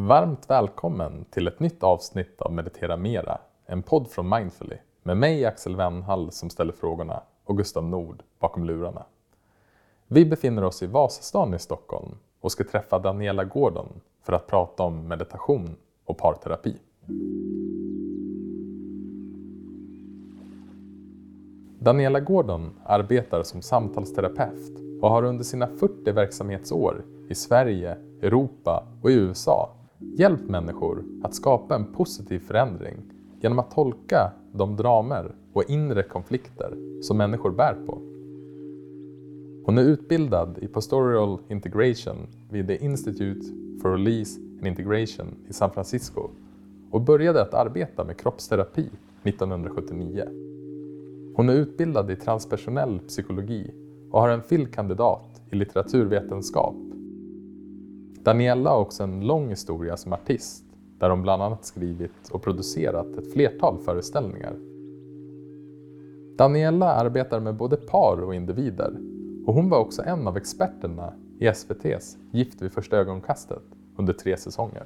Varmt välkommen till ett nytt avsnitt av Meditera Mera, en podd från Mindfully med mig Axel Wennhall som ställer frågorna och Gustav Nord bakom lurarna. Vi befinner oss i Vasastan i Stockholm och ska träffa Daniela Gordon för att prata om meditation och parterapi. Daniela Gordon arbetar som samtalsterapeut och har under sina 40 verksamhetsår i Sverige, Europa och i USA hjälpt människor att skapa en positiv förändring genom att tolka de dramer och inre konflikter som människor bär på. Hon är utbildad i Pastoral Integration vid The Institute for Release and Integration i San Francisco och började att arbeta med kroppsterapi 1979. Hon är utbildad i transpersonell psykologi och har en fil.kandidat i litteraturvetenskap. Daniela har också en lång historia som artist där hon bland annat skrivit och producerat ett flertal föreställningar. Daniela arbetar med både par och individer och hon var också en av experterna i SVTs Gift vid första ögonkastet under tre säsonger.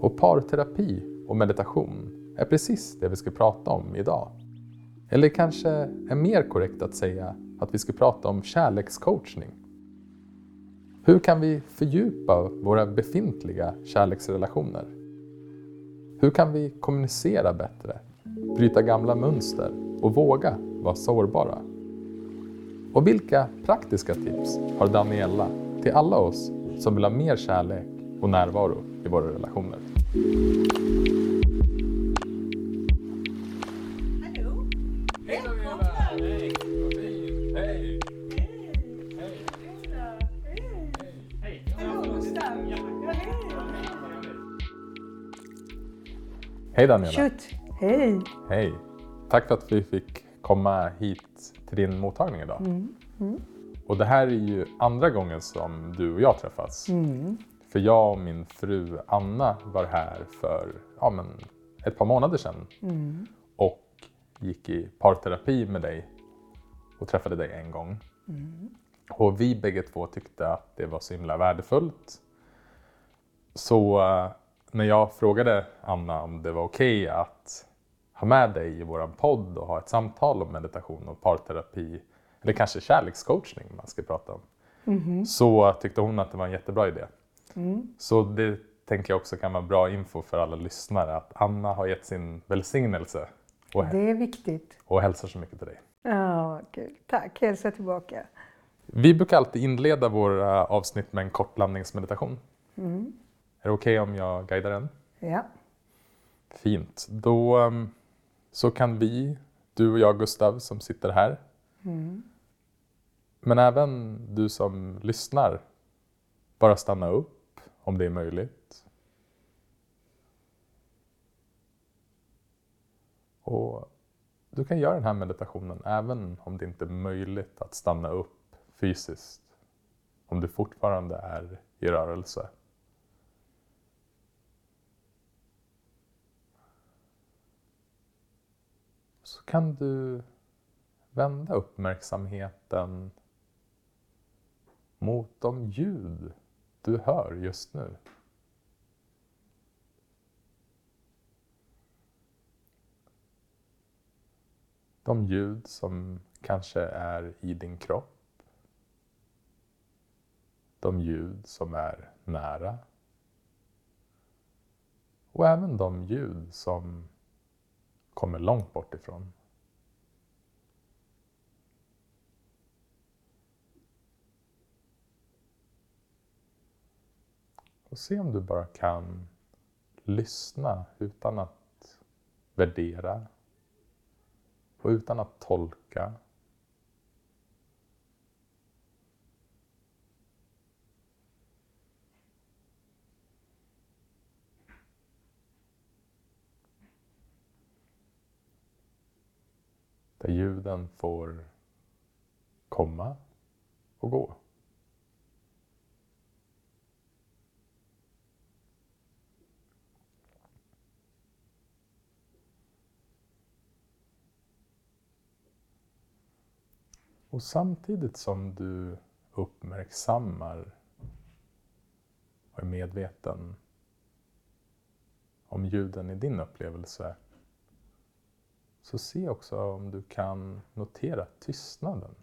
Och parterapi och meditation är precis det vi ska prata om idag. Eller kanske är mer korrekt att säga att vi ska prata om kärlekscoachning. Hur kan vi fördjupa våra befintliga kärleksrelationer? Hur kan vi kommunicera bättre, bryta gamla mönster och våga vara sårbara? Och vilka praktiska tips har Daniela till alla oss som vill ha mer kärlek och närvaro i våra relationer? Hej Daniela! Shoot. Hej! Hej! Tack för att vi fick komma hit till din mottagning idag. Mm. Och det här är ju andra gången som du och jag träffas. Mm. För jag och min fru Anna var här för ja, men, ett par månader sedan Mm. och gick i parterapi med dig och träffade dig en gång. Mm. Och vi bägge två tyckte att det var så himla värdefullt. Så eh, när jag frågade Anna om det var okej att ha med dig i våran podd och ha ett samtal om meditation och parterapi, eller kanske kärlekscoachning man ska prata om, Mhm. så tyckte hon att det var en jättebra idé. Mm. Så det tänker jag också kan vara bra info för alla lyssnare, att Anna har gett sin välsignelse och, Det är viktigt. och hälsar så mycket till dig. Ja, kul. Tack, hälsa tillbaka. Vi brukar alltid inleda våra avsnitt med en kort landningsmeditation. Mm. Är det okej om jag guidar den? Ja. Fint. Då um, så kan vi, du och jag Gustav som sitter här, Mm. men även du som lyssnar, bara stanna upp om det är möjligt. Och du kan göra den här meditationen även om det inte är möjligt att stanna upp fysiskt. Om du fortfarande är i rörelse. Kan du vända uppmärksamheten mot de ljud du hör just nu. De ljud som kanske är i din kropp. De ljud som är nära. Och även de ljud som kommer långt bort ifrån. Och se om du bara kan lyssna utan att värdera och utan att tolka. Där ljuden får komma och gå. Och samtidigt som du uppmärksammar och är medveten om ljuden i din upplevelse så se också om du kan notera tystnaden.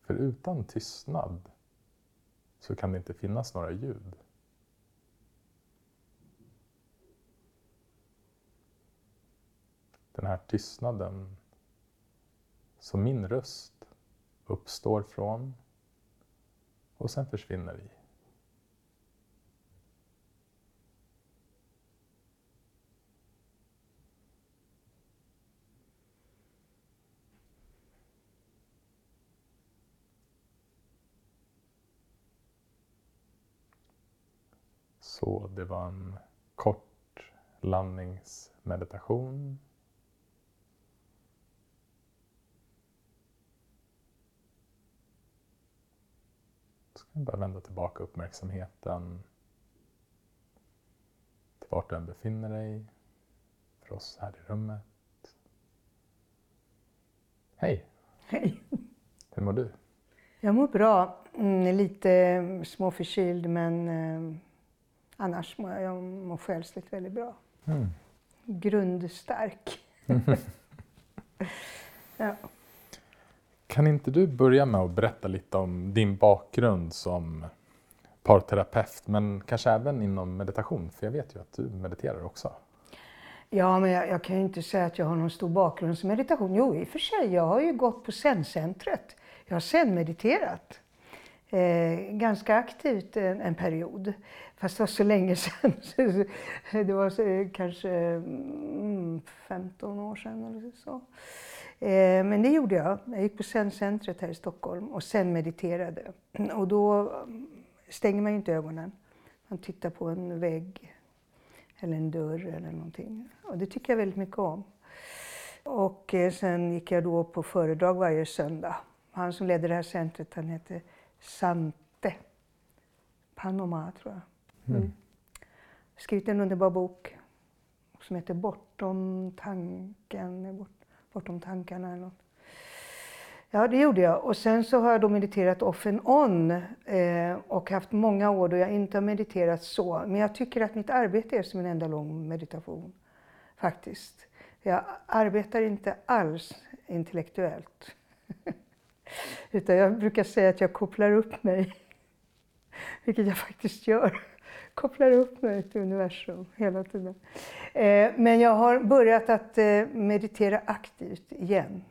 För utan tystnad så kan det inte finnas några ljud. Den här tystnaden som min röst uppstår från och sen försvinner i. Så det var en kort landningsmeditation. Så kan du bara vända tillbaka uppmärksamheten till vart du än befinner dig. För oss här i rummet. Hej! Hej. Hur mår du? Jag mår bra. Mm, lite småförkyld men eh, annars mår jag, jag mår själsligt väldigt bra. Mm. Grundstark. ja. Kan inte du börja med att berätta lite om din bakgrund som parterapeut, men kanske även inom meditation? För jag vet ju att du mediterar också. Ja, men jag, jag kan ju inte säga att jag har någon stor bakgrund som meditation. Jo, i och för sig, jag har ju gått på Zen-centret. Jag har Zen-mediterat. Eh, ganska aktivt en, en, period. Fast det var så länge sedan. det var så, eh, kanske mm, 15 år sedan eller så. Eh, men det gjorde jag. Jag gick på Zen-centret här i Stockholm och sen mediterade. Och då mm, stänger man ju inte ögonen. Man tittar på en vägg eller en dörr eller någonting. Och det tycker jag väldigt mycket om. Och eh, sen gick jag då på föredrag varje söndag. Han som ledde det här centret, han heter Sante Panoma, tror jag. Mm. Skrivit en underbar bok som heter Bortom tanken, bort, Bortom tankarna eller något. Ja, det gjorde jag. Och sen så har jag då mediterat off and on eh, och haft många år då jag inte har mediterat så. Men jag tycker att mitt arbete är som en enda lång meditation, faktiskt. Jag arbetar inte alls intellektuellt. Utan jag brukar säga att jag kopplar upp mig, vilket jag faktiskt gör. Kopplar upp mig till universum hela tiden. Eh, men jag har börjat att eh, meditera aktivt igen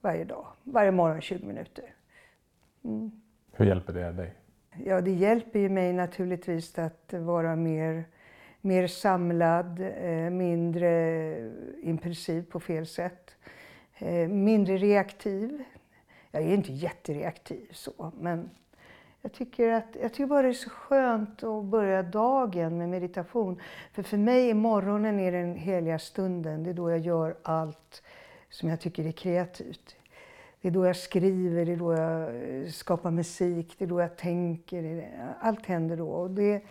varje dag. Varje morgon 20 minuter. Mm. Hur hjälper det dig? Ja, det hjälper ju mig naturligtvis att vara mer, mer samlad, eh, mindre impulsiv på fel sätt. Mindre reaktiv. Jag är inte jättereaktiv så, men jag tycker, att, jag tycker bara det är så skönt att börja dagen med meditation. För för mig är morgonen är den heliga stunden. Det är då jag gör allt som jag tycker är kreativt. Det är då jag skriver, det är då jag eh, skapar musik, det är då jag tänker. Allt händer då. Och det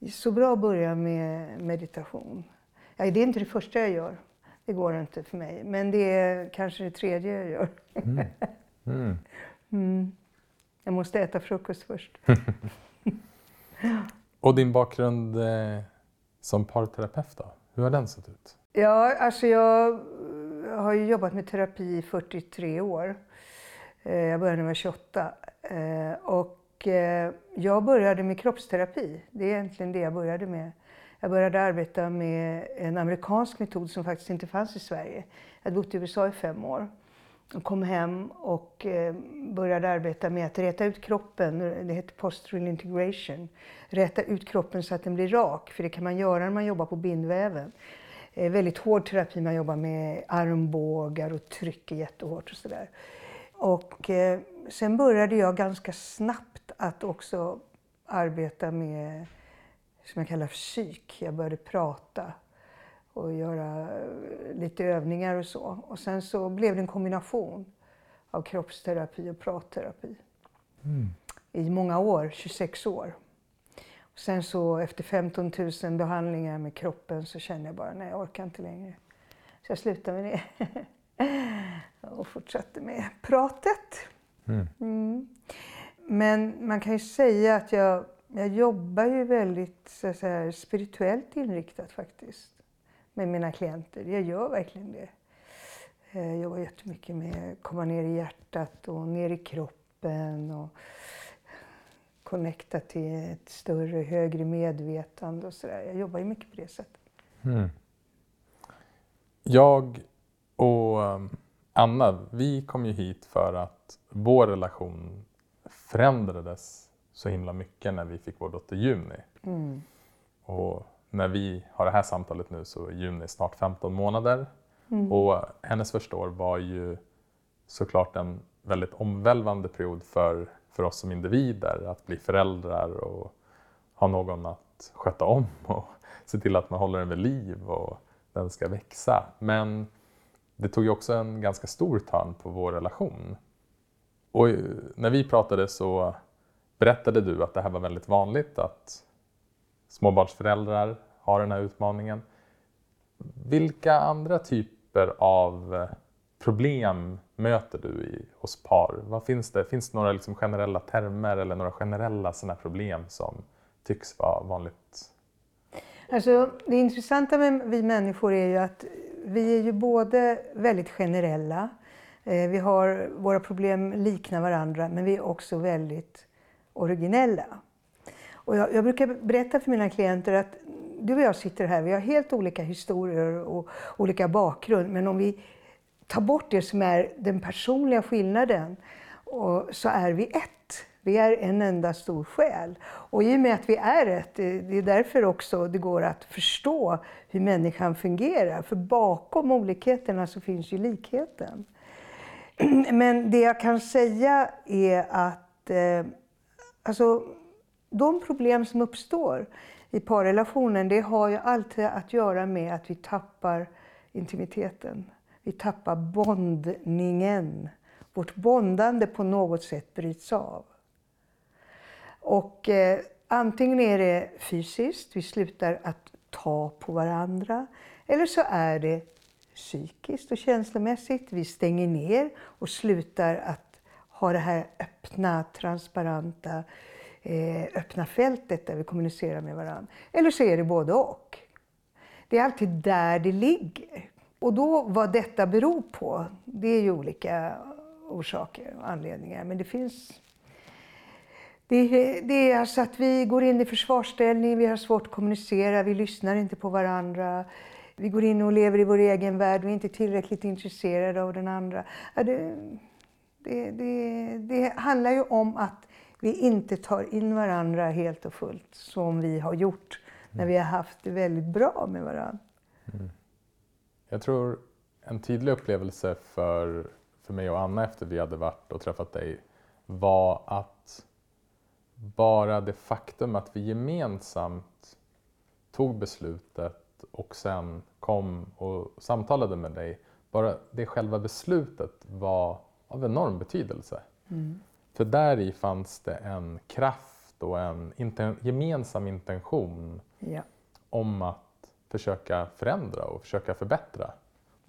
är så bra att börja med meditation. Ja, det är inte det första jag gör. Det går inte för mig. Men det är kanske det tredje jag gör. Mm. Mm. Mm. Jag måste äta frukost först. Och din bakgrund eh, som parterapeut då? Hur har den sett ut? Ja, alltså jag har ju jobbat med terapi i 43 år. Eh, jag började när jag var 28. Eh, och jag började med kroppsterapi. Det är egentligen det jag började med. Jag började arbeta med en amerikansk metod som faktiskt inte fanns i Sverige. Jag hade bott i USA i fem år. Jag kom hem och eh, började arbeta med att räta ut kroppen. Det heter postural integration. Räta ut kroppen så att den blir rak, för det kan man göra när man jobbar på bindväven. Eh, väldigt hård terapi, man jobbar med armbågar och trycker jättehårt och sådär. Och eh, sen började jag ganska snabbt att också arbeta med, som jag kallar för psyk. Jag började prata och göra eh, lite övningar och så. Och sen så blev det en kombination av kroppsterapi och pratterapi. Mm. I många år, 26 år. Och sen så efter 15 000 behandlingar med kroppen så kände jag bara, nej jag orkar inte längre. Så jag slutade med det. och fortsatte med pratet. Mm. Men man kan ju säga att jag, jag jobbar ju väldigt så att säga, spirituellt inriktat faktiskt med mina klienter. Jag gör verkligen det. Eh, Jag jobbar jättemycket med att komma ner i hjärtat och ner i kroppen och connecta till ett större, högre medvetande och sådär. Jag jobbar ju mycket på det sättet. Jag och um, Anna, vi kom ju hit för att vår relation förändrades så himla mycket när vi fick vår dotter Juni. Mm. Och när vi har det här samtalet nu så är Juni snart 15 månader. Mm. Och hennes första år var ju såklart en väldigt omvälvande period för, för oss som individer. Att bli föräldrar och ha någon att sköta om och se till att man håller den vid liv och den ska växa. Men det tog ju också en ganska stor törn på vår relation. Och när vi pratade så berättade du att det här var väldigt vanligt att småbarnsföräldrar har den här utmaningen. Vilka andra typer av eh, problem möter du i, hos par? Vad finns det? Finns det några liksom generella termer eller några generella sådana problem som tycks vara vanligt? Alltså, det intressanta med vi människor är ju att vi är ju både väldigt generella, eh, vi har, våra problem liknar varandra, men vi är också väldigt originella. Och jag, jag brukar berätta för mina klienter att du och jag sitter här, vi har helt olika historier och olika bakgrund, men om vi tar bort det som är den personliga skillnaden och, så är vi ett. Vi är en enda stor själ. Och i och med att vi är ett, eh, det är därför också det går att förstå hur människan fungerar. För bakom olikheterna så finns ju likheten. Men det jag kan säga är att eh, alltså, de problem som uppstår i parrelationen, det har ju alltid att göra med att vi tappar intimiteten. Vi tappar bondningen. Vårt bondande på något sätt bryts av. Och eh, antingen är det fysiskt, vi slutar att ta på varandra. Eller så är det psykiskt och känslomässigt. Vi stänger ner och slutar att ha det här öppna, transparenta, Eh, öppna fältet där vi kommunicerar med varandra. Eller så är det både och. Det är alltid där det ligger. Och då vad detta beror på, det är ju olika orsaker och anledningar. Men det finns det är, det är alltså att vi går in i försvarsställning, vi har svårt att kommunicera, vi lyssnar inte på varandra. Vi går in och lever i vår egen värld, vi är inte tillräckligt intresserade av den andra. Ja, det, det, det, det handlar ju om att vi inte tar in varandra helt och fullt som vi har gjort när vi har haft det väldigt bra med varandra. Jag tror en tydlig upplevelse för, för mig och Anna efter vi hade varit och träffat dig var att bara det faktum att vi gemensamt tog beslutet och sen kom och samtalade med dig, bara det själva beslutet var av enorm betydelse. För där i fanns det en kraft och en inten- gemensam intention Ja. om att försöka förändra och försöka förbättra.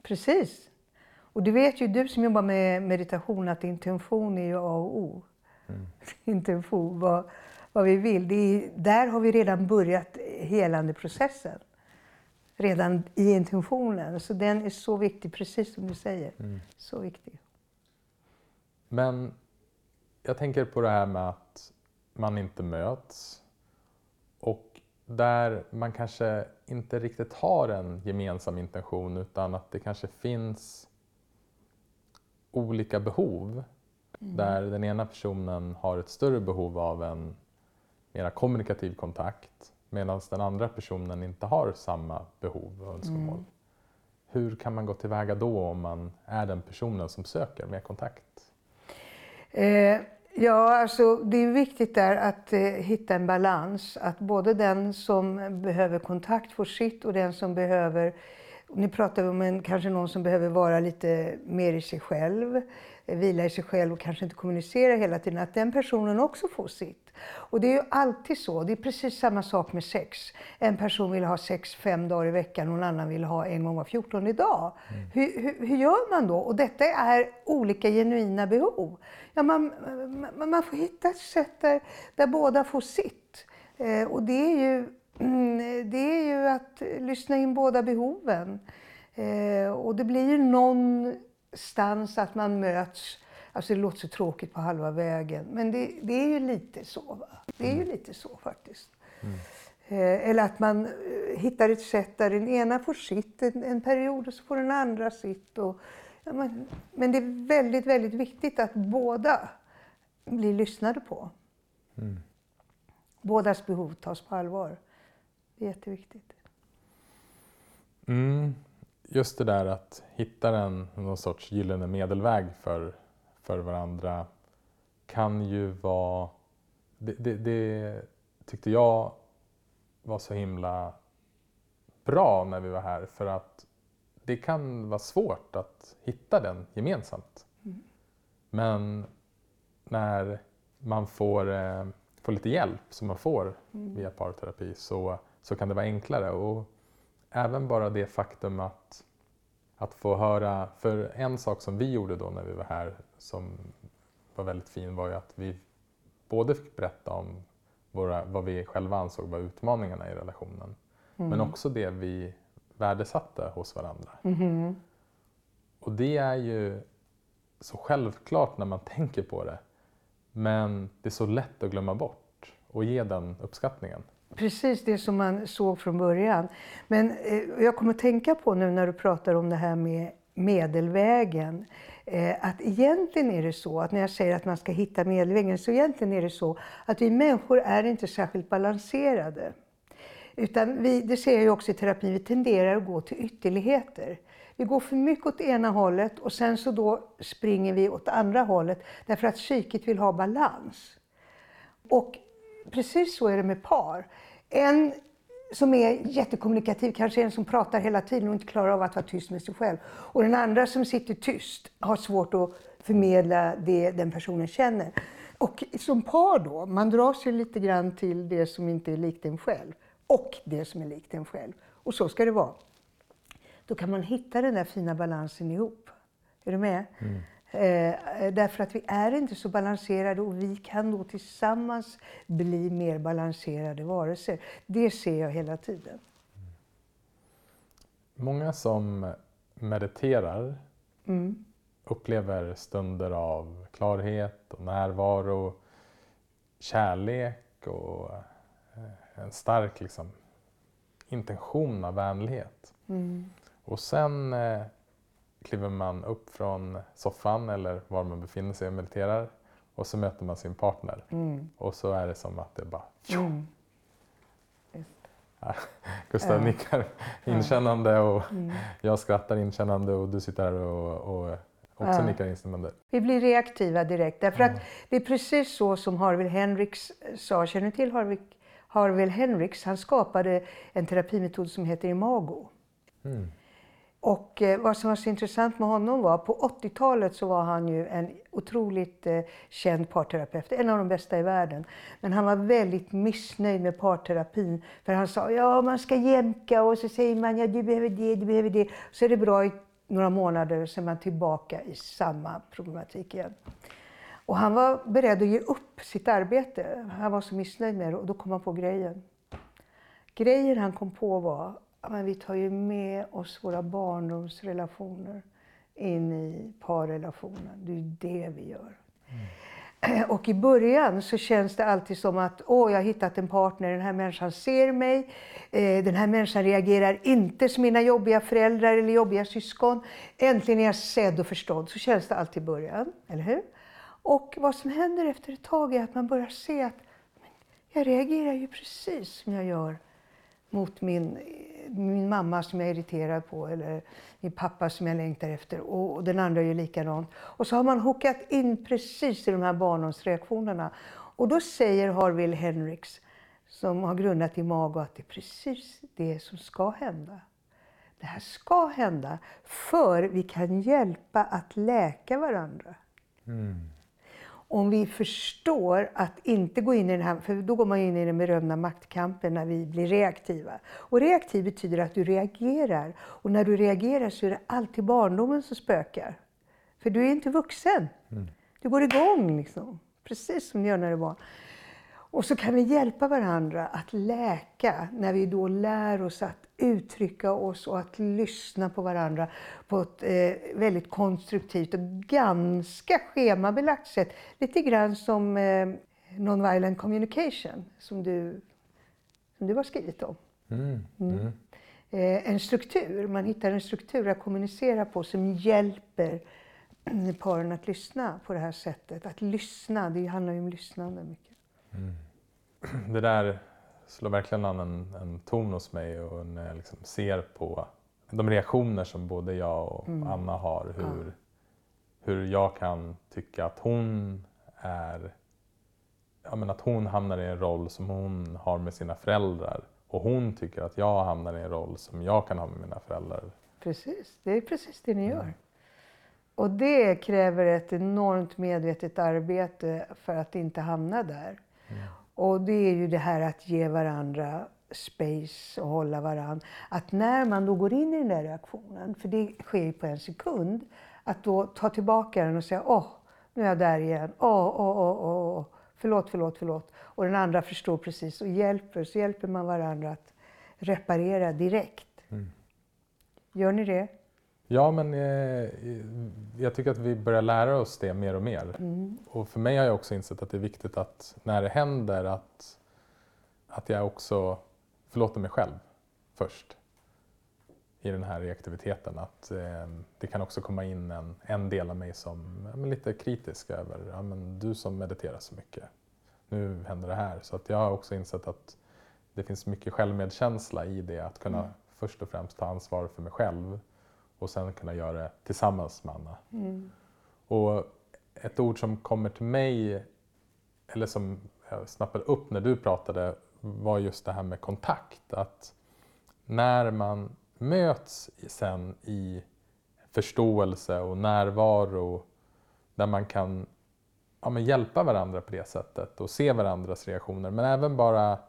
Precis. Och du vet ju, du som jobbar med meditation, att intention är ju A och O. Intention, vad, vad vi vill. Är, där har vi redan börjat helande processen. Redan i intentionen. Så den är så viktig, precis som du säger. Så viktig. Men jag tänker på det här med att man inte möts och där man kanske inte riktigt har en gemensam intention utan att det kanske finns olika behov. Där den ena personen har ett större behov av en mera kommunikativ kontakt medan den andra personen inte har samma behov och önskemål. Hur kan man gå tillväga då om man är den personen som söker mer kontakt? Eh, ja, alltså det är viktigt där att eh, hitta en balans. Att både den som behöver kontakt får sitt och den som behöver... Nu pratar vi om en, kanske någon som behöver vara lite mer i sig själv. eh, vila i sig själv och kanske inte kommunicera hela tiden, att den personen också får sitt. Och det är ju alltid så. Det är precis samma sak med sex. En person vill ha sex fem dagar i veckan någon annan vill ha en gång var fjortonde dag. Mm. Hur, hur, hur, gör man då? Och detta är olika genuina behov. Ja, man, man, man får hitta ett sätt där, där båda får sitt. Eh, och det är ju Mm, det är ju att lyssna in båda behoven. Eh, och det blir ju någonstans att man möts. Alltså det låter så tråkigt på halva vägen, men det, det är ju lite så. Va? Det är ju mm. lite så faktiskt. Mm. Eh, eller att man eh, hittar ett sätt där den ena får sitt en, en period och så får den andra sitt. Och, men, det är väldigt, väldigt viktigt att båda blir lyssnade på. Mm. Bådas behov tas på allvar. Det är jätteviktigt. Mm, just det där att hitta en, någon sorts gyllene medelväg för, för varandra kan ju vara... Det, det, det tyckte jag var så himla bra när vi var här för att det kan vara svårt att hitta den gemensamt. Mm. Men när man får, eh, får lite hjälp som man får mm. via parterapi så så kan det vara enklare. Och även bara det faktum att, att få höra, för en sak som vi gjorde då när vi var här som var väldigt fin var ju att vi både fick berätta om våra, vad vi själva ansåg var utmaningarna i relationen. Mm. Men också det vi värdesatte hos varandra. Mm. Och det är ju så självklart när man tänker på det. Men det är så lätt att glömma bort och ge den uppskattningen. Precis det som man såg från början. Men eh, jag kommer att tänka på nu när du pratar om det här med medelvägen. Eh, att egentligen är det så att när jag säger att man ska hitta medelvägen så egentligen är det så att vi människor är inte särskilt balanserade. Utan vi, det ser jag ju också i terapi, vi tenderar att gå till ytterligheter. Vi går för mycket åt ena hållet och sen så då springer vi åt andra hållet därför att psyket vill ha balans. Och precis så är det med par. En som är jättekommunikativ, kanske en som pratar hela tiden och inte klarar av att vara tyst med sig själv. Och den andra som sitter tyst har svårt att förmedla det den personen känner. Och som par då, man dras ju lite grann till det som inte är likt en själv och det som är likt en själv. Och så ska det vara. Då kan man hitta den där fina balansen ihop. Är du med? Mm. Eh, därför att vi är inte så balanserade och vi kan då tillsammans bli mer balanserade varelser. Det ser jag hela tiden. Många som mediterar mm. upplever stunder av klarhet och närvaro, kärlek och en stark liksom, intention av vänlighet. Mm. Och sen eh, kliver man upp från soffan eller var man befinner sig och mediterar och så möter man sin partner. Mm. Och så är det som att det bara... Mm. Ja, Gustav ja. nickar inkännande och mm. jag skrattar inkännande och du sitter här och, och också ja. nickar instämmande. Vi blir reaktiva direkt därför att det är precis så som Harville Hendrix sa. Känner du till Harville, Harville Hendrix? Han skapade en terapimetod som heter Imago. Mm. Och eh, vad som var så intressant med honom var, på 80-talet så var han ju en otroligt eh, känd parterapeut, en av de bästa i världen. Men han var väldigt missnöjd med parterapin, för han sa ja man ska jämka och så säger man ja du behöver det, du behöver det. Så är det bra i några månader och så är man tillbaka i samma problematik igen. Och han var beredd att ge upp sitt arbete. Han var så missnöjd med det och då kom han på grejen. Grejen han kom på var men vi tar ju med oss våra barndomsrelationer in i parrelationen. Det är det vi gör. Mm. Och i början så känns det alltid som att åh, jag har hittat en partner, den här människan ser mig, eh, den här människan reagerar inte som mina jobbiga föräldrar eller jobbiga syskon. Äntligen är jag sedd och förstådd. Så känns det alltid i början, eller hur? Och vad som händer efter ett tag är att man börjar se att jag reagerar ju precis som jag gör mot min min mamma som jag är irriterad på eller min pappa som jag längtar efter och den andra är ju likadant. Och så har man hookat in precis i de här barndomsreaktionerna. Och då säger Harville Henriks, som har grundat Imago, att det är precis det som ska hända. Det här ska hända för vi kan hjälpa att läka varandra. Mm. Om vi förstår att inte gå in i den här, för då går man in i den berömda maktkampen när vi blir reaktiva. Och reaktiv betyder att du reagerar. Och när du reagerar så är det alltid barndomen som spökar. För du är inte vuxen. Du går igång liksom. Precis som du gör när du barn. Och så kan vi hjälpa varandra att läka när vi då lär oss att uttrycka oss och att lyssna på varandra på ett eh, väldigt konstruktivt och ganska schemabelagt sätt. Lite grann som eh, nonviolent communication som du, som du har skrivit om. Mm. Eh, en struktur, man hittar en struktur att kommunicera på som hjälper paren att lyssna på det här sättet. Att lyssna, det handlar ju om lyssnande mycket. Det där slår verkligen an en, en ton hos mig och när jag liksom ser på de reaktioner som både jag och Anna har. Hur, hur jag kan tycka att hon är ja, men att hon hamnar i en roll som hon har med sina föräldrar och hon tycker att jag hamnar i en roll som jag kan ha med mina föräldrar. Precis, det är precis det ni gör. Och det kräver ett enormt medvetet arbete för att inte hamna där. Och det är ju det här att ge varandra space och hålla varandra. Att när man då går in i den där reaktionen, för det sker ju på en sekund, att då ta tillbaka den och säga åh, nu är jag där igen. Åh, åh, åh, åh. Förlåt, förlåt, förlåt. Och den andra förstår precis och hjälper. Så hjälper man varandra att reparera direkt. Gör ni det? Ja, men eh, jag tycker att vi börjar lära oss det mer och mer. Och för mig har jag också insett att det är viktigt att när det händer att, att jag också förlåter mig själv först i den här reaktiviteten. Att eh, det kan också komma in en, en del av mig som är lite kritisk över, ja, men du som mediterar så mycket, nu händer det här. Så att jag har också insett att det finns mycket självmedkänsla i det, att kunna först och främst ta ansvar för mig själv och sen kunna göra det tillsammans med Anna. Och ett ord som kommer till mig, eller som jag snappade upp när du pratade, var just det här med kontakt. Att när man möts sen i förståelse och närvaro, där man kan ja, men hjälpa varandra på det sättet och se varandras reaktioner, men även bara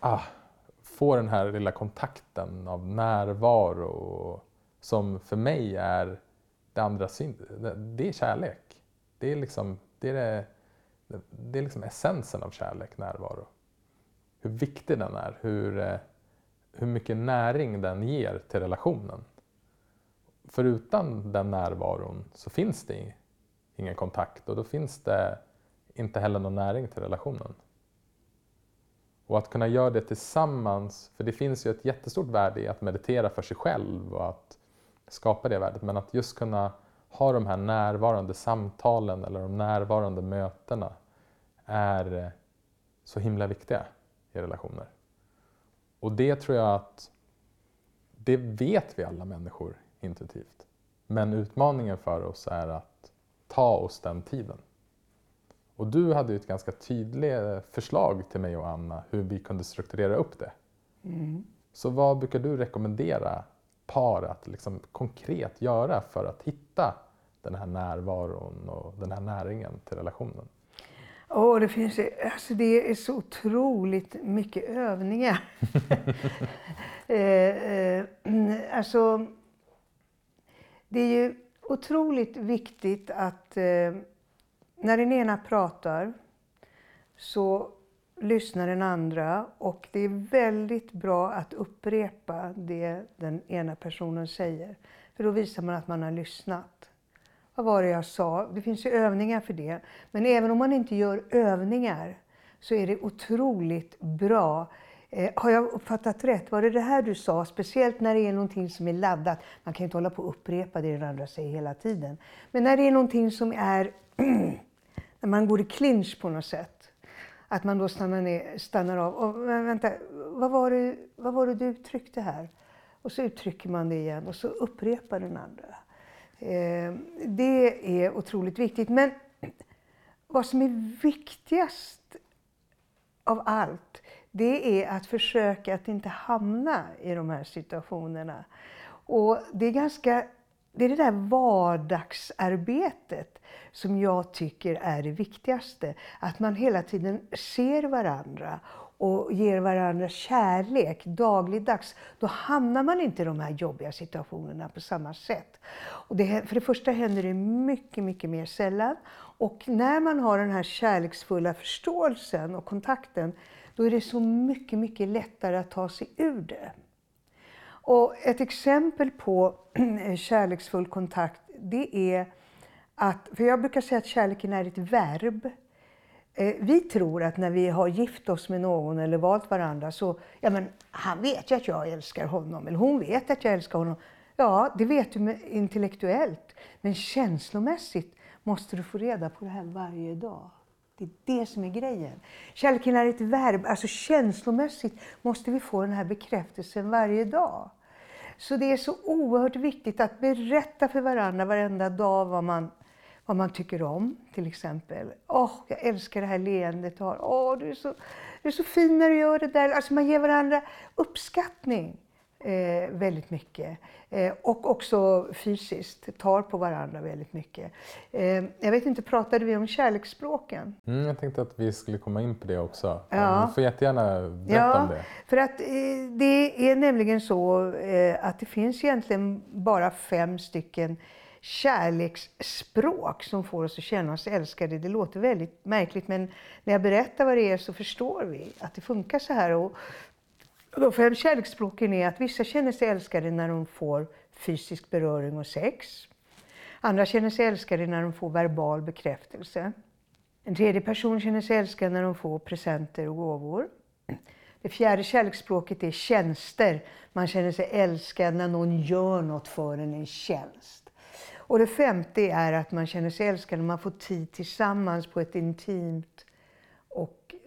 ah, få den här lilla kontakten av närvaro som för mig är det andra det- är kärlek. Det är liksom, det är, det, det är liksom essensen av kärlek, närvaro. Hur viktig den är, hur, eh, hur mycket näring den ger till relationen. För utan den närvaron så finns det ingen kontakt och då finns det inte heller någon näring till relationen. Och att kunna göra det tillsammans, för det finns ju ett jättestort värde i att meditera för sig själv och att skapa det värdet, men att just kunna ha de här närvarande samtalen eller de närvarande mötena är eh, så himla viktiga i relationer. Och det tror jag att det vet vi alla människor intuitivt. Men utmaningen för oss är att ta oss den tiden. Och du hade ju ett ganska tydligt förslag till mig och Anna hur vi kunde strukturera upp det. Så vad brukar du rekommendera par att liksom konkret göra för att hitta den här närvaron och den här näringen till relationen? Åh, det finns alltså det är så otroligt mycket övningar. eh, eh, alltså, det är ju otroligt viktigt att eh, när den ena pratar så lyssnar den andra och det är väldigt bra att upprepa det den ena personen säger. För då visar man att man har lyssnat. Vad var det jag sa? Det finns ju övningar för det. Men även om man inte gör övningar så är det otroligt bra. Eh, har jag uppfattat rätt? Var det det här du sa? Speciellt när det är någonting som är laddat. Man kan ju inte hålla på och upprepa det den andra säger hela tiden. Men när det är någonting som är när man går i clinch på något sätt. Att man då stannar, ner, stannar av. Och, men vänta, vad var, det, vad var det du uttryckte här? Och så uttrycker man det igen och så upprepar den andra. Eh, det är otroligt viktigt. Men vad som är viktigast av allt, det är att försöka att inte hamna i de här situationerna. Och det är ganska det är det där vardagsarbetet som jag tycker är det viktigaste. Att man hela tiden ser varandra och ger varandra kärlek dagligdags. Då hamnar man inte i de här jobbiga situationerna på samma sätt. Och det, för det första händer det mycket, mycket mer sällan. Och när man har den här kärleksfulla förståelsen och kontakten, då är det så mycket, mycket lättare att ta sig ur det. Och ett exempel på kärleksfull kontakt, det är att, för jag brukar säga att kärleken är ett verb. Eh, vi tror att när vi har gift oss med någon eller valt varandra så, ja men han vet ju att jag älskar honom, eller hon vet att jag älskar honom. Ja, det vet du intellektuellt. Men känslomässigt måste du få reda på det här varje dag. Det är det som är grejen. Kärleken är ett verb, alltså känslomässigt måste vi få den här bekräftelsen varje dag. Så det är så oerhört viktigt att berätta för varandra varenda dag vad man, vad man tycker om. Till exempel, åh, oh, jag älskar det här leendet du har. Åh, oh, du, är så, du är så fin när du gör det där. Alltså man ger varandra uppskattning eh, väldigt mycket. Eh, och också fysiskt, tar på varandra väldigt mycket. Eh, jag vet inte, pratade vi om kärleksspråken? Mm, jag tänkte att vi skulle komma in på det också. Ja. Du får jättegärna berätta ja, om det. För att eh, det är nämligen så eh, att det finns egentligen bara fem stycken kärleksspråk som får oss att känna oss älskade. Det låter väldigt märkligt men när jag berättar vad det är så förstår vi att det funkar så här. Och de fem kärleksspråken är att vissa känner sig älskade när de får fysisk beröring och sex. Andra känner sig älskade när de får verbal bekräftelse. En tredje person känner sig älskad när de får presenter och gåvor. Det fjärde kärleksspråket är tjänster. Man känner sig älskad när någon gör något för en, en tjänst. Och det femte är att man känner sig älskad när man får tid tillsammans på ett intimt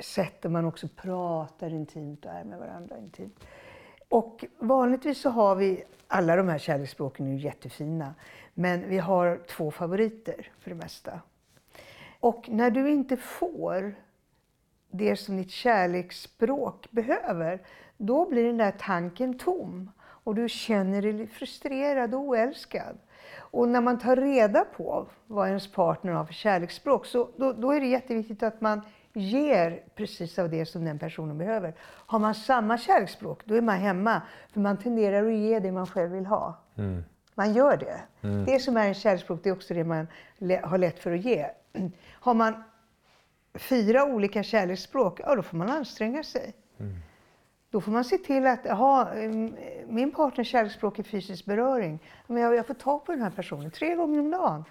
sätt där man också pratar intimt och är med varandra intimt. Och vanligtvis så har vi, alla de här kärleksspråken är ju jättefina, men vi har två favoriter för det mesta. Och när du inte får det som ditt kärleksspråk behöver, då blir den där tanken tom. Och du känner dig frustrerad och oälskad. Och när man tar reda på vad ens partner har för kärleksspråk, så då, då är det jätteviktigt att man ger precis av det som den personen behöver. Har man samma kärleksspråk, då är man hemma. För man tenderar att ge det man själv vill ha. Mm. Man gör det. Mm. Det som är en kärleksspråk, det är också det man har lätt för att ge. Har man fyra olika kärleksspråk, ja då får man anstränga sig. Mm. Då får man se till att, ha min partners kärleksspråk är fysisk beröring. Men jag, jag får ta på den här personen tre gånger om dagen.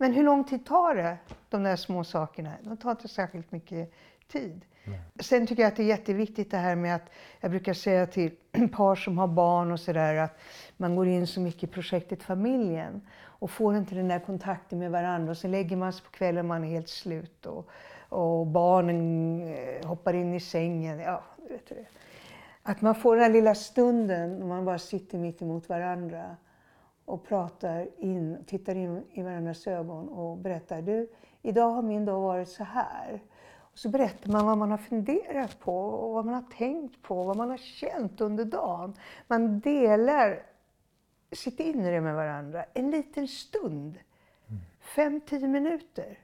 Men hur lång tid tar det, de där små sakerna? De tar inte särskilt mycket tid. Nej. Sen tycker jag att det är jätteviktigt det här med att, jag brukar säga till par som har barn och sådär, att man går in så mycket i projektet familjen och får inte den där kontakten med varandra och så lägger man sig på kvällen och man är helt slut och, och barnen eh, hoppar in i sängen. Ja, vet du det. Att man får den här lilla stunden när man bara sitter mitt emot varandra och pratar in, tittar in i varandras ögon och berättar. Du, idag har min dag varit så här. Och så berättar man vad man har funderat på, och vad man har tänkt på, vad man har känt under dagen. Man delar sitt inre med varandra en liten stund. Fem, tio minuter.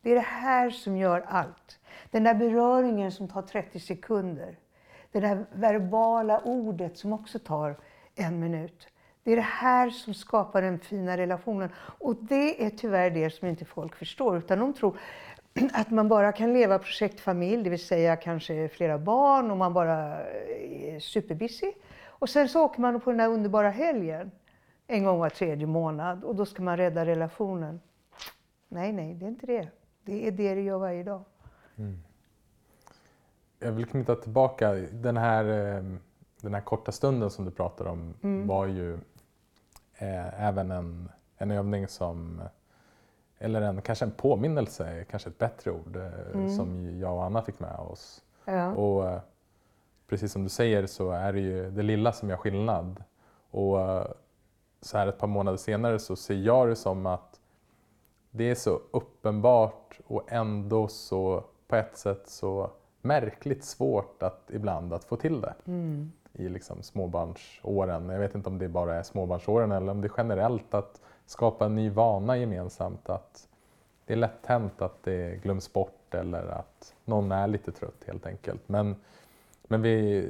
Det är det här som gör allt. Den där beröringen som tar 30 sekunder. Det där verbala ordet som också tar en minut. Det är det här som skapar den fina relationen. Och det är tyvärr det som inte folk förstår. Utan de tror att man bara kan leva projektfamilj, det vill säga kanske flera barn och man bara är superbusy. Och sen så åker man på den där underbara helgen en gång var tredje månad och då ska man rädda relationen. Nej, nej, det är inte det. Det är det du gör varje dag. Mm. Jag vill knyta tillbaka, den här, eh, den här korta stunden som du pratar om mm. var ju eh, även en, en övning som, eller en, kanske en påminnelse, kanske ett bättre ord, eh, mm. som jag och Anna fick med oss. Ja. Och eh, precis som du säger så är det ju det lilla som gör skillnad. Och eh, så här ett par månader senare så ser jag det som att det är så uppenbart och ändå så på ett sätt så märkligt svårt att ibland att få till det. Mm i liksom småbarnsåren. Jag vet inte om det bara är småbarnsåren eller om det är generellt att skapa en ny vana gemensamt. Att det är lätt hänt att det glöms bort eller att någon är lite trött helt enkelt. Men, men vi,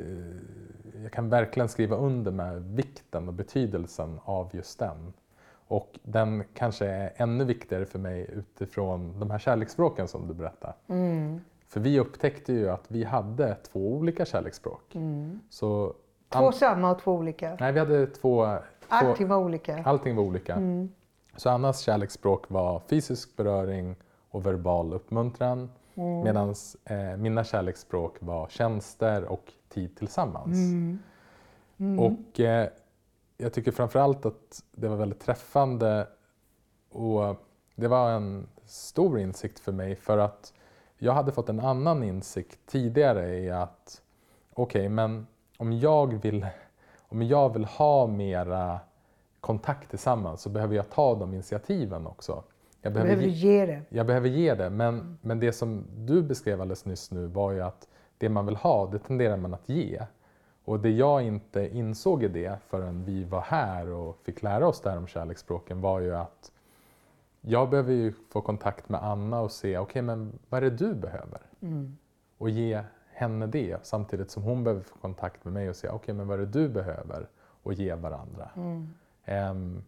jag kan verkligen skriva under med vikten och betydelsen av just den. Och den kanske är ännu viktigare för mig utifrån de här kärleksspråken som du berättade. Mm. För vi upptäckte ju att vi hade två olika kärleksspråk. Mm. Så Två samma och två olika. Nej, vi hade två... två Allting var olika. allting var olika. Mm. Så Annas kärleksspråk var fysisk beröring och verbal uppmuntran. Mm. Medan eh, mina kärleksspråk var tjänster och tid tillsammans. Mm. Mm. Och eh, jag tycker framförallt att det var väldigt träffande och det var en stor insikt för mig för att jag hade fått en annan insikt tidigare i att okej, men om jag, vill, om jag vill ha mera kontakt tillsammans så behöver jag ta de initiativen också. Jag Du behöver ge- det. jag behöver ge det, men, men det som du beskrev alldeles nyss nu var ju att det man vill ha, det tenderar man att ge. Och det jag inte insåg i det förrän vi var här och fick lära oss det här om kärleksspråken var ju att jag behöver ju få kontakt med Anna och se, okej men vad är det du behöver? Mm. Och ge henne det samtidigt som hon behöver få kontakt med mig och säga, okej men vad är det du behöver? Och ge varandra. Mm. Ehm,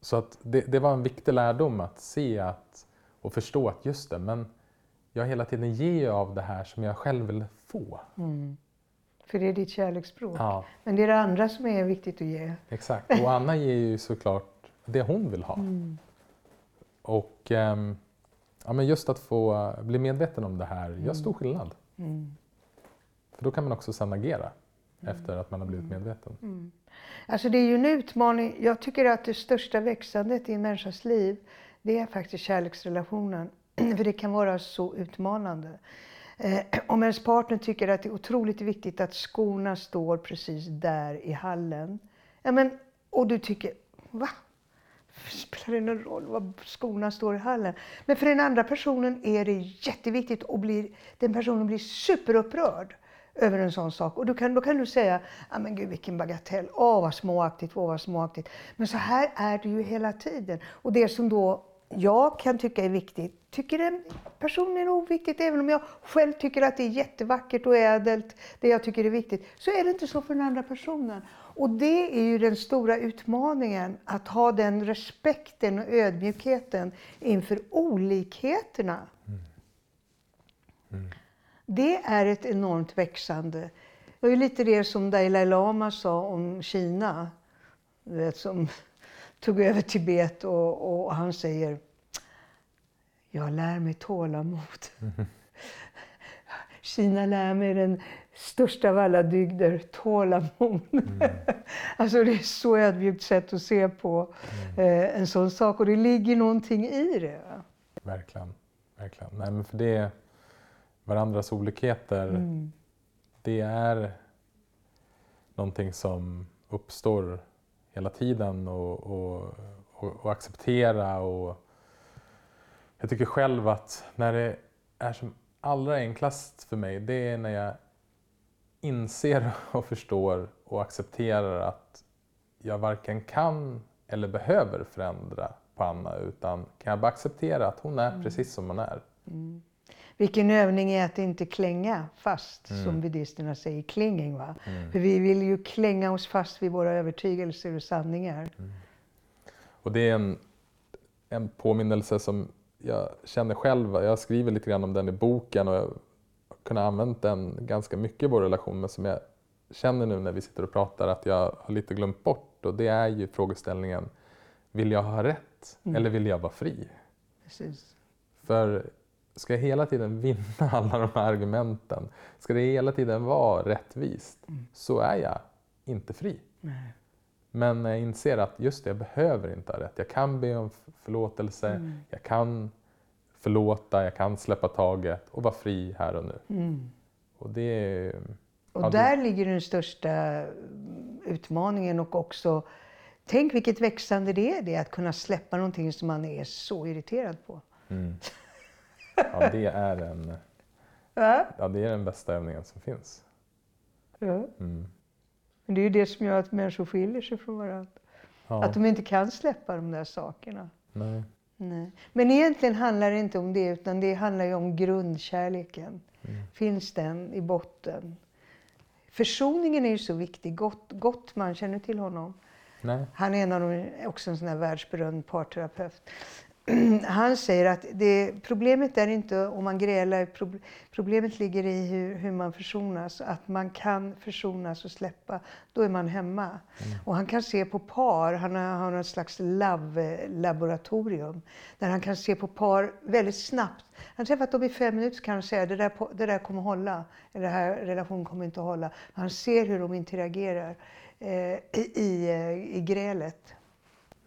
så att det, det var en viktig lärdom att se att, och förstå att just det, men jag hela tiden ger av det här som jag själv vill få. Mm. För det är ditt kärleksspråk. Ja, Men det är det andra som är viktigt att ge. exakt. Och Anna ger ju såklart det hon vill ha. Mm. Och ehm, ja, men just att få bli medveten om det här gör stor skillnad. Mm. För då kan man också sen agera efter att man har blivit medveten. Mm. Alltså det är ju en utmaning. Jag tycker att det största växandet i en människas liv, det är faktiskt kärleksrelationen. För det kan vara så utmanande. Eh, om ens partner tycker att det är otroligt viktigt att skorna står precis där i hallen. Ja, men, och du tycker, va? Spelar det någon roll var skorna står i hallen? Men för den andra personen är det jätteviktigt och blir, den personen blir superupprörd över en sån sak. Och då kan, då kan du säga, ah, men gud vilken bagatell, åh vad småaktigt, åh vad småaktigt. Men så här är det ju hela tiden. Och det som då jag kan tycka är viktigt, tycker den personen är oviktigt. Även om jag själv tycker att det är jättevackert och ädelt, det jag tycker är viktigt, så är det inte så för den andra personen. Och det är ju den stora utmaningen, att ha den respekten och ödmjukheten inför olikheterna. Det är ett enormt växande. Det ju lite det som Dalai Lama sa om Kina. Vet, som tog över Tibet och, och han säger Jag lär mig tålamod. Kina lär mig den största av alla dygder, tålamod. alltså det är så ödmjukt sätt att se på eh, en sån sak och det ligger någonting i det. Verkligen. Verkligen. Nej, men för det, varandras olikheter, Mm. det är någonting som uppstår hela tiden och, och, och, och acceptera. Och jag tycker själv att när det är som allra enklast för mig, det är när jag inser och förstår och accepterar att jag varken kan eller behöver förändra på Anna utan kan jag bara acceptera att hon är precis som hon är. Vilken övning är att inte klänga fast, som buddhisterna säger, clinging. Va? För vi vill ju klänga oss fast vid våra övertygelser och sanningar. Och det är en, en påminnelse som jag känner själv. Jag skriver lite grann om den i boken och jag kunnat använt den ganska mycket i vår relation. Men som jag känner nu när vi sitter och pratar att jag har lite glömt bort. Och det är ju frågeställningen, vill jag ha rätt eller vill jag vara fri? Precis. För ska jag hela tiden vinna alla de här argumenten, ska det hela tiden vara rättvist, så är jag inte fri. Nej. Men jag inser att just det, jag behöver inte ha rätt. Jag kan be om förlåtelse, Mm. jag kan förlåta, jag kan släppa taget och vara fri här och nu. Mm. Och det. Och Ja, det- där ligger den största utmaningen och också Tänk vilket växande det är det, att kunna släppa någonting som man är så irriterad på. Mm. Ja, det är, en, ja, det är den bästa övningen som finns. Ja. Mm. Men det är ju det som gör att människor skiljer sig från varandra. Ja. Att de inte kan släppa de där sakerna. Nej. Nej. Men egentligen handlar det inte om det, utan det handlar ju om grundkärleken. Finns den i botten? Försoningen är ju så viktig. Gott, Gottman, känner du till honom? Nej. Han är en av de, också en sån här världsberömd parterapeut. Han säger att det, problemet är inte om man grälar, prob- problemet ligger i hur, hur man försonas. Att man kan försonas och släppa, då är man hemma. Och han kan se på par, han har, han har slags laboratorium där han kan se på par väldigt snabbt. Han träffat dem i fem minuter kan han säga det där, det där kommer hålla, eller den här relationen kommer inte att hålla. Han ser hur de interagerar eh, i, i, i grälet.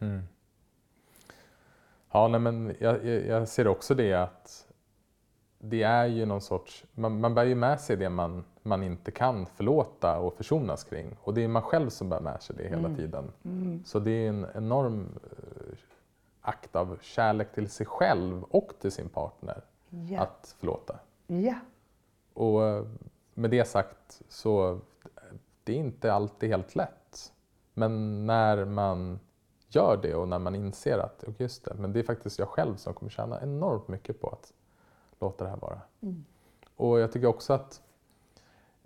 Mm. Ja, nej, men jag, jag, ser också det att det är ju någon sorts, man, man bär ju med sig det man, man inte kan förlåta och försonas kring. Och det är man själv som bär med sig det hela tiden. Så det är en enorm eh, akt av kärlek till sig själv och till sin partner Ja. att förlåta. Ja. Och eh, med det sagt så eh, det är inte alltid helt lätt. Men när man gör det och när man inser att "Och just det, men det är faktiskt jag själv som kommer tjäna enormt mycket på att låta det här vara. Och jag tycker också att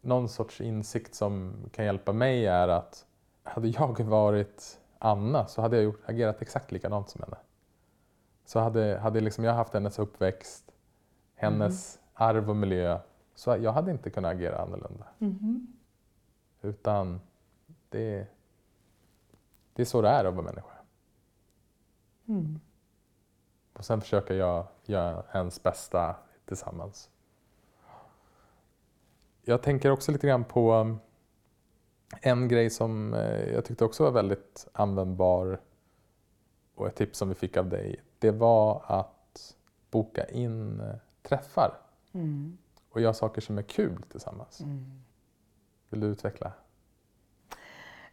någon sorts insikt som kan hjälpa mig är att hade jag varit Anna så hade jag gjort, agerat exakt likadant som henne. Så hade, hade liksom jag haft hennes uppväxt, hennes arv och miljö, så jag hade inte kunnat agera annorlunda. Utan det, det är så det är att vara människa. Och sen försöker jag göra ens bästa tillsammans. Jag tänker också lite grann på um, en grej som eh, jag tyckte också var väldigt användbar och ett tips som vi fick av dig. Det var att boka in eh, träffar och göra saker som är kul tillsammans. Vill du utveckla?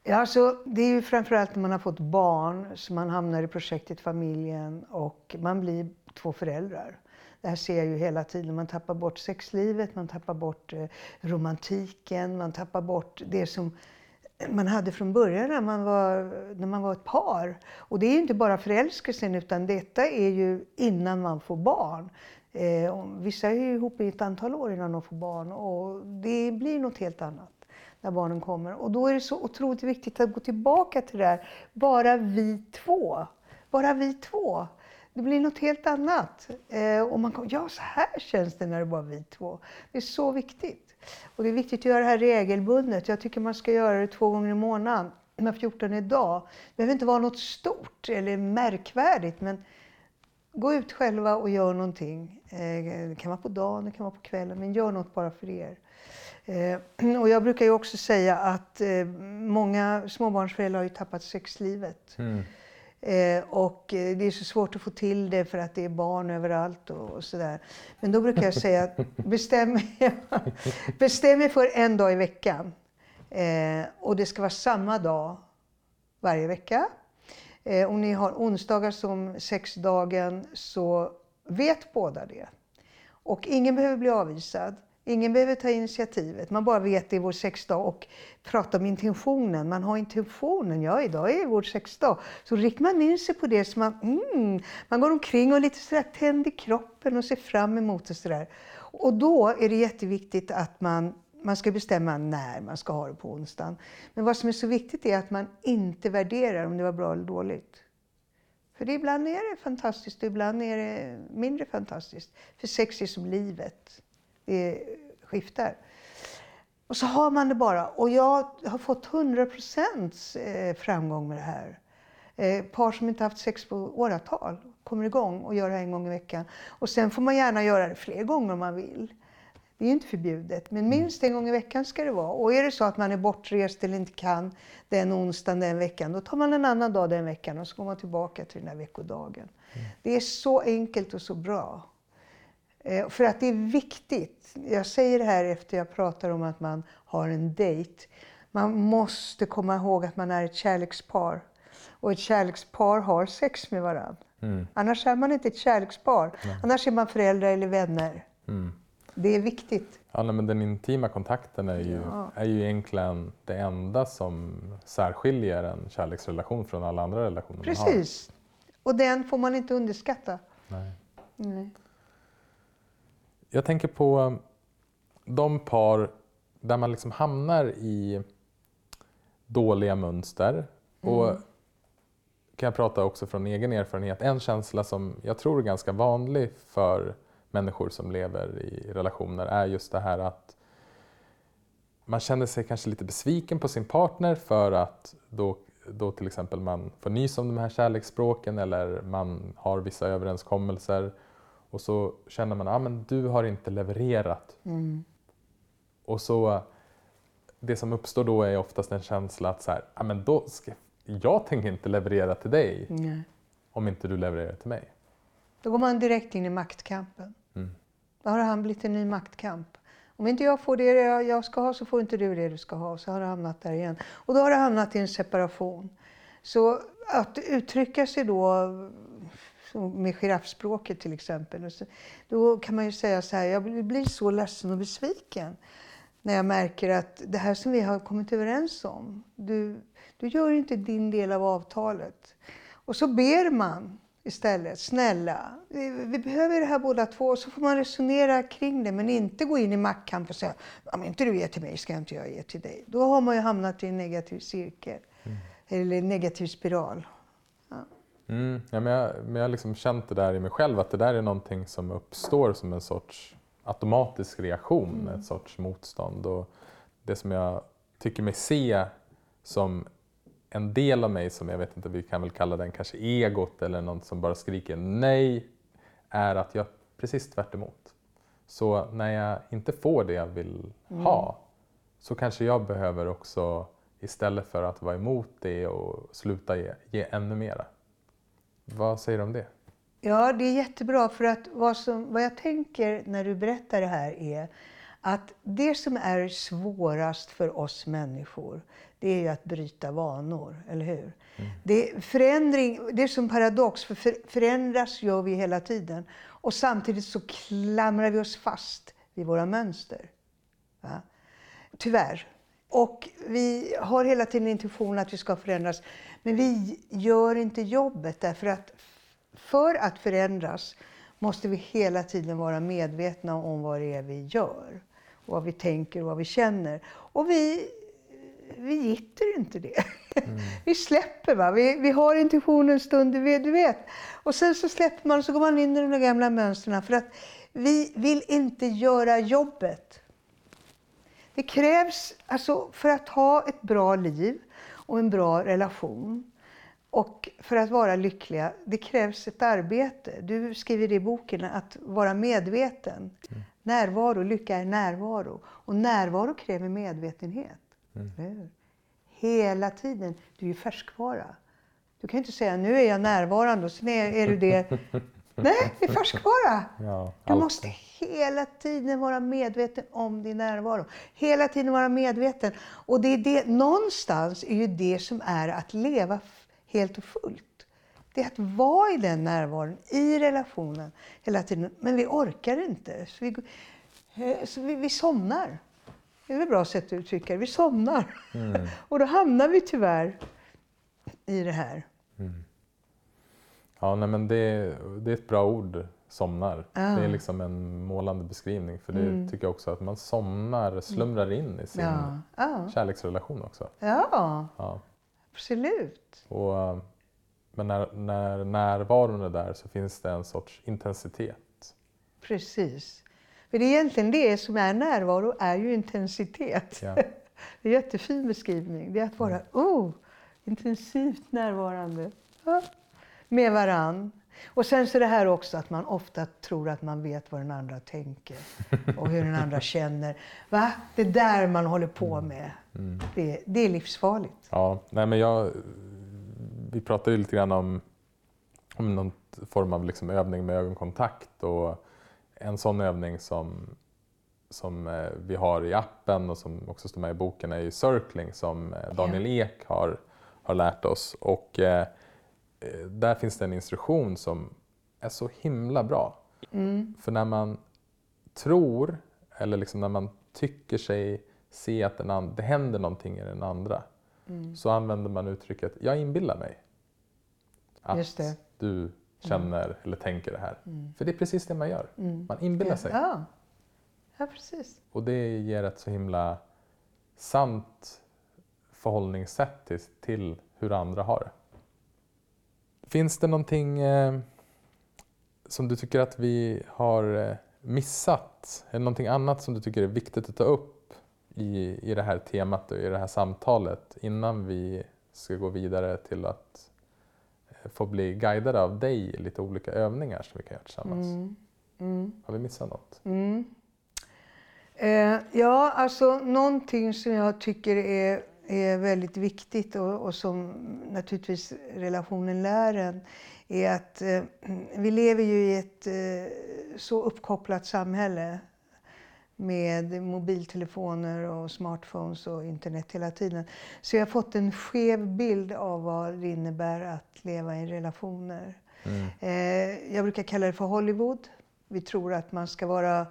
Alltså, det är ju framförallt när man har fått barn som man hamnar i projektet familjen och man blir två föräldrar. Det här ser jag ju hela tiden. Man tappar bort sexlivet, man tappar bort eh, romantiken, man tappar bort det som man hade från början när man var, när man var ett par. Och det är ju inte bara förälskelsen utan detta är ju innan man får barn. Eh, vissa är ju ihop i ett antal år innan de får barn och det blir något helt annat när barnen kommer. Och då är det så otroligt viktigt att gå tillbaka till det här. Bara vi två. Bara vi två. Det blir något helt annat. Eh, och man kommer, ja, så här känns det när det bara är vi två. Det är så viktigt. Och det är viktigt att göra det här regelbundet. Jag tycker man ska göra det två gånger i månaden. Med 14 dag. Det behöver inte vara något stort eller märkvärdigt. Men gå ut själva och gör någonting. Eh, Det kan vara på dagen, det kan vara på kvällen. Men gör något bara för er. Eh, Och jag brukar ju också säga att eh, många småbarnsföräldrar har tappat sexlivet. Eh, och eh, det är så svårt att få till det för att det är barn överallt och, och sådär. Men då brukar jag säga att bestäm, bestäm er för en dag i veckan. Eh, och det ska vara samma dag varje vecka. Eh, om ni har onsdagar som sexdagen så vet båda det. Och ingen behöver bli avvisad. Ingen behöver ta initiativet. Man bara vet det är vår sexdag och prata om intentionen. Man har intentionen. Ja, idag är vår sexdag. Så riktar man in sig på det så man, mm, man går omkring och är lite sådär tänd i kroppen och ser fram emot det sådär. Och då är det jätteviktigt att man man ska bestämma när man ska ha det på onsdagen. Men vad som är så viktigt är att man inte värderar om det var bra eller dåligt. För det ibland är det fantastiskt och ibland är det mindre fantastiskt. För sex är som livet. Det skiftar. Och så har man det bara. Och jag har fått 100% framgång med det här. Eh, Par som inte haft sex på åratal kommer igång och gör det här en gång i veckan. Och sen får man gärna göra det fler gånger om man vill. Det är ju inte förbjudet, men minst en gång i veckan ska det vara. Och är det så att man är bortrest eller inte kan den onsdagen den veckan, då tar man en annan dag den veckan och så går man tillbaka till den här veckodagen. Det är så enkelt och så bra. Eh, För att det är viktigt. Jag säger det här efter jag pratar om att man har en dejt. Man måste komma ihåg att man är ett kärlekspar. Och ett kärlekspar har sex med varandra. Annars är man inte ett kärlekspar. Annars är man föräldrar eller vänner. Det är viktigt. Ja, nej, men den intima kontakten är ju, Ja. är ju egentligen det enda som särskiljer en kärleksrelation från alla andra relationer. Precis. Och den får man inte underskatta. Nej. Nej. Jag tänker på de par där man liksom hamnar i dåliga mönster. Och kan jag prata också från egen erfarenhet. En känsla som jag tror är ganska vanlig för människor som lever i relationer är just det här att man känner sig kanske lite besviken på sin partner för att då, då till exempel man får nys om de här kärleksspråken eller man har vissa överenskommelser och så känner man att ah, men du har inte levererat. Och så det som uppstår då är oftast en känsla att så här, ah, men då ska, jag tänker inte leverera till dig Nej. om inte du levererar till mig. Då går man direkt in i maktkampen. Mm. Då har det han blivit en ny maktkamp. Om inte jag får det jag ska ha så får inte du det du ska ha. Så har det hamnat där igen. Och då har det hamnat i en separation. Så att uttrycka sig då med giraffspråket till exempel. så- Då kan man ju säga så här, jag blir så ledsen och besviken när jag märker att det här som vi har kommit överens om, du, du gör inte din del av avtalet. Och så ber man istället, snälla, vi, vi behöver det här båda två. Och så får man resonera kring det, men inte gå in i maktkamp och säga, om inte du ger till mig ska inte jag ge till dig. Då har man ju hamnat i en negativ cirkel, eller en negativ spiral. Mm, ja, men jag, men jag har liksom känt det där i mig själv, att det där är någonting som uppstår som en sorts automatisk reaktion, ett sorts motstånd. Och det som jag tycker mig se som en del av mig, som jag vet inte, vi kan väl kalla den kanske egot eller något som bara skriker nej, är att jag precis tvärt emot. Så när jag inte får det jag vill ha, så kanske jag behöver också, istället för att vara emot det och sluta ge, ge ännu mera. Vad säger du om det? Ja, det är jättebra för att vad, som, vad jag tänker när du berättar det här är att det som är svårast för oss människor, det är ju att bryta vanor, eller hur? Det, förändring, det är som paradox, för förändras gör vi hela tiden och samtidigt så klamrar vi oss fast vid våra mönster. Va? Tyvärr. Och vi har hela tiden intuition att vi ska förändras. Men vi gör inte jobbet därför att för att förändras måste vi hela tiden vara medvetna om vad det är vi gör. Vad vi tänker och vad vi känner. Och vi, vi gitter inte det. vi släpper. Va? Vi, vi har intuitionen en stund, du vet, du vet. Och sen så släpper man och så går man in i de gamla mönstren. För att vi vill inte göra jobbet. Det krävs, alltså för att ha ett bra liv och en bra relation och för att vara lyckliga, det krävs ett arbete. Du skriver det i boken, att vara medveten. Närvaro, lycka är närvaro. Och närvaro kräver medvetenhet. Hur? Hela tiden. Du är ju färskvara. Du kan inte säga nu är jag närvarande och sen är, är du det. Nej, det är färskvara. Ja, Du måste hela tiden vara medveten om din närvaro. Hela tiden vara medveten. Och det är det, någonstans är ju det som är att leva helt och fullt. Det är att vara i den närvaron, i relationen hela tiden. Men vi orkar inte. Så vi, eh, så vi, vi somnar. Det är väl ett bra sätt att uttrycka det. Vi somnar. och då hamnar vi tyvärr i det här. Ja, nej, men det, det är ett bra ord, somnar. Mm. Det är liksom en målande beskrivning. För det tycker jag också att man somnar, slumrar in i sin Ja, ja. kärleksrelation också. ja Ja. absolut. Och, eh, men när, när närvaron är där så finns det en sorts intensitet. Precis. För det är egentligen det som är närvaro, är ju intensitet. Ja. Det är en jättefin beskrivning. Det är att vara oh, intensivt närvarande ja, med varann. Och sen så det här också att man ofta tror att man vet vad den andra tänker och hur den andra känner. Va? Det är där man håller på med. Det, det är livsfarligt. Ja, nej men jag, vi pratade ju lite grann om, om någon form av liksom övning med ögonkontakt och en sån övning som, som eh, vi har i appen och som också står med i boken är ju circling som eh, Daniel Ek har, har lärt oss. Och eh, där finns det en instruktion som är så himla bra. För när man tror, eller liksom när man tycker sig se att den det händer någonting i den andra, Mm. så använder man uttrycket “jag inbillar mig” att det. Mm. du känner eller tänker det här. För det är precis det man gör. Man inbillar sig. Ja, ja precis. Och det ger ett så himla sant förhållningssätt till, till hur andra har det. Finns det någonting eh, som du tycker att vi har eh, missat? Eller någonting annat som du tycker är viktigt att ta upp i, i det här temat och i det här samtalet innan vi ska gå vidare till att eh, få bli guidade av dig i lite olika övningar som vi kan göra tillsammans? Mm. Mm. Har vi missat något? Mm. Eh, ja, alltså någonting som jag tycker är, är väldigt viktigt och, och som naturligtvis relationen lär en är att eh, vi lever ju i ett eh, så uppkopplat samhälle med mobiltelefoner och smartphones och internet hela tiden. Så jag har fått en skev bild av vad det innebär att leva i relationer. Eh, jag brukar kalla det för Hollywood. Vi tror att man ska vara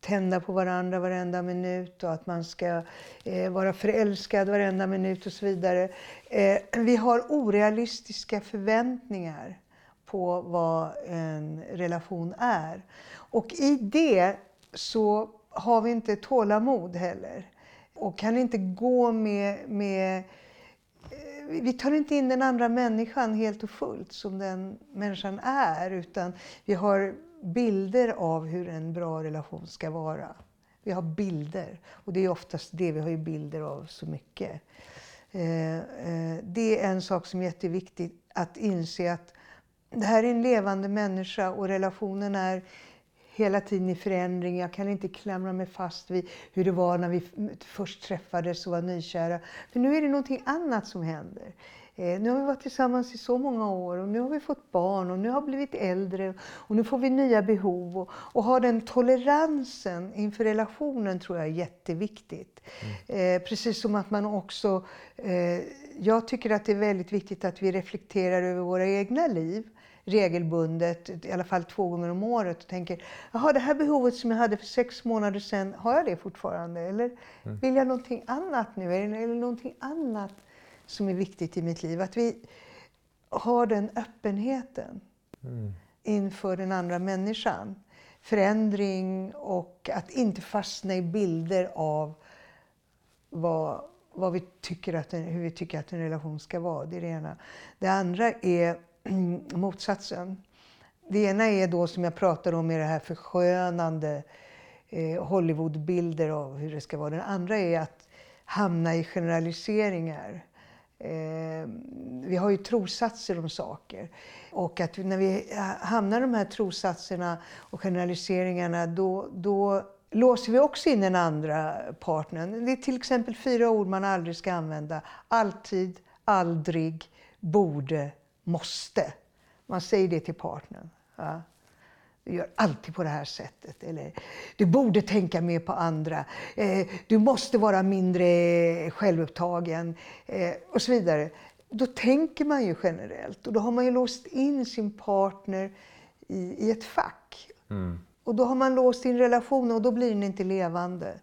tända på varandra varenda minut och att man ska eh, vara förälskad varenda minut och så vidare. Eh, vi har orealistiska förväntningar på vad en relation är. Och i det så har vi inte tålamod heller. Och kan inte gå med, med eh, vi tar inte in den andra människan helt och fullt som den människan är utan vi har bilder av hur en bra relation ska vara. Vi har bilder och det är oftast det vi har ju bilder av så mycket. Eh, eh, det är en sak som är jätteviktig att inse att det här är en levande människa och relationen är hela tiden i förändring. Jag kan inte klamra mig fast vid hur det var när vi först träffades och var nykära. För nu är det någonting annat som händer. Eh, nu har vi varit tillsammans i så många år och nu har vi fått barn och nu har vi blivit äldre och nu får vi nya behov. Och, och ha den toleransen inför relationen tror jag är jätteviktigt. Eh, precis som att man också... Eh, jag tycker att det är väldigt viktigt att vi reflekterar över våra egna liv regelbundet, i alla fall två gånger om året och tänker, jaha det här behovet som jag hade för sex månader sedan, har jag det fortfarande? Eller vill jag någonting annat nu? Eller, eller någonting annat som är viktigt i mitt liv? Att vi har den öppenheten inför den andra människan. Förändring och att inte fastna i bilder av vad, vad vi tycker att en, hur vi tycker att en relation ska vara. Det är det ena. Det andra är motsatsen. Det ena är då som jag pratade om i det här förskönande eh, Hollywoodbilder av hur det ska vara. Den andra är att hamna i generaliseringar. Eh, vi har ju trossatser om saker. Och att när vi eh, hamnar i de här trossatserna och generaliseringarna då, då låser vi också in den andra partnern. Det är till exempel fyra ord man aldrig ska använda. Alltid, aldrig, borde, måste. Man säger det till partnern. Ja. Du gör alltid på det här sättet. Eller, du borde tänka mer på andra. Eh, du måste vara mindre självupptagen. Eh, och så vidare. Då tänker man ju generellt. Och då har man ju låst in sin partner i, i ett fack. Och då har man låst in relationen och då blir den inte levande.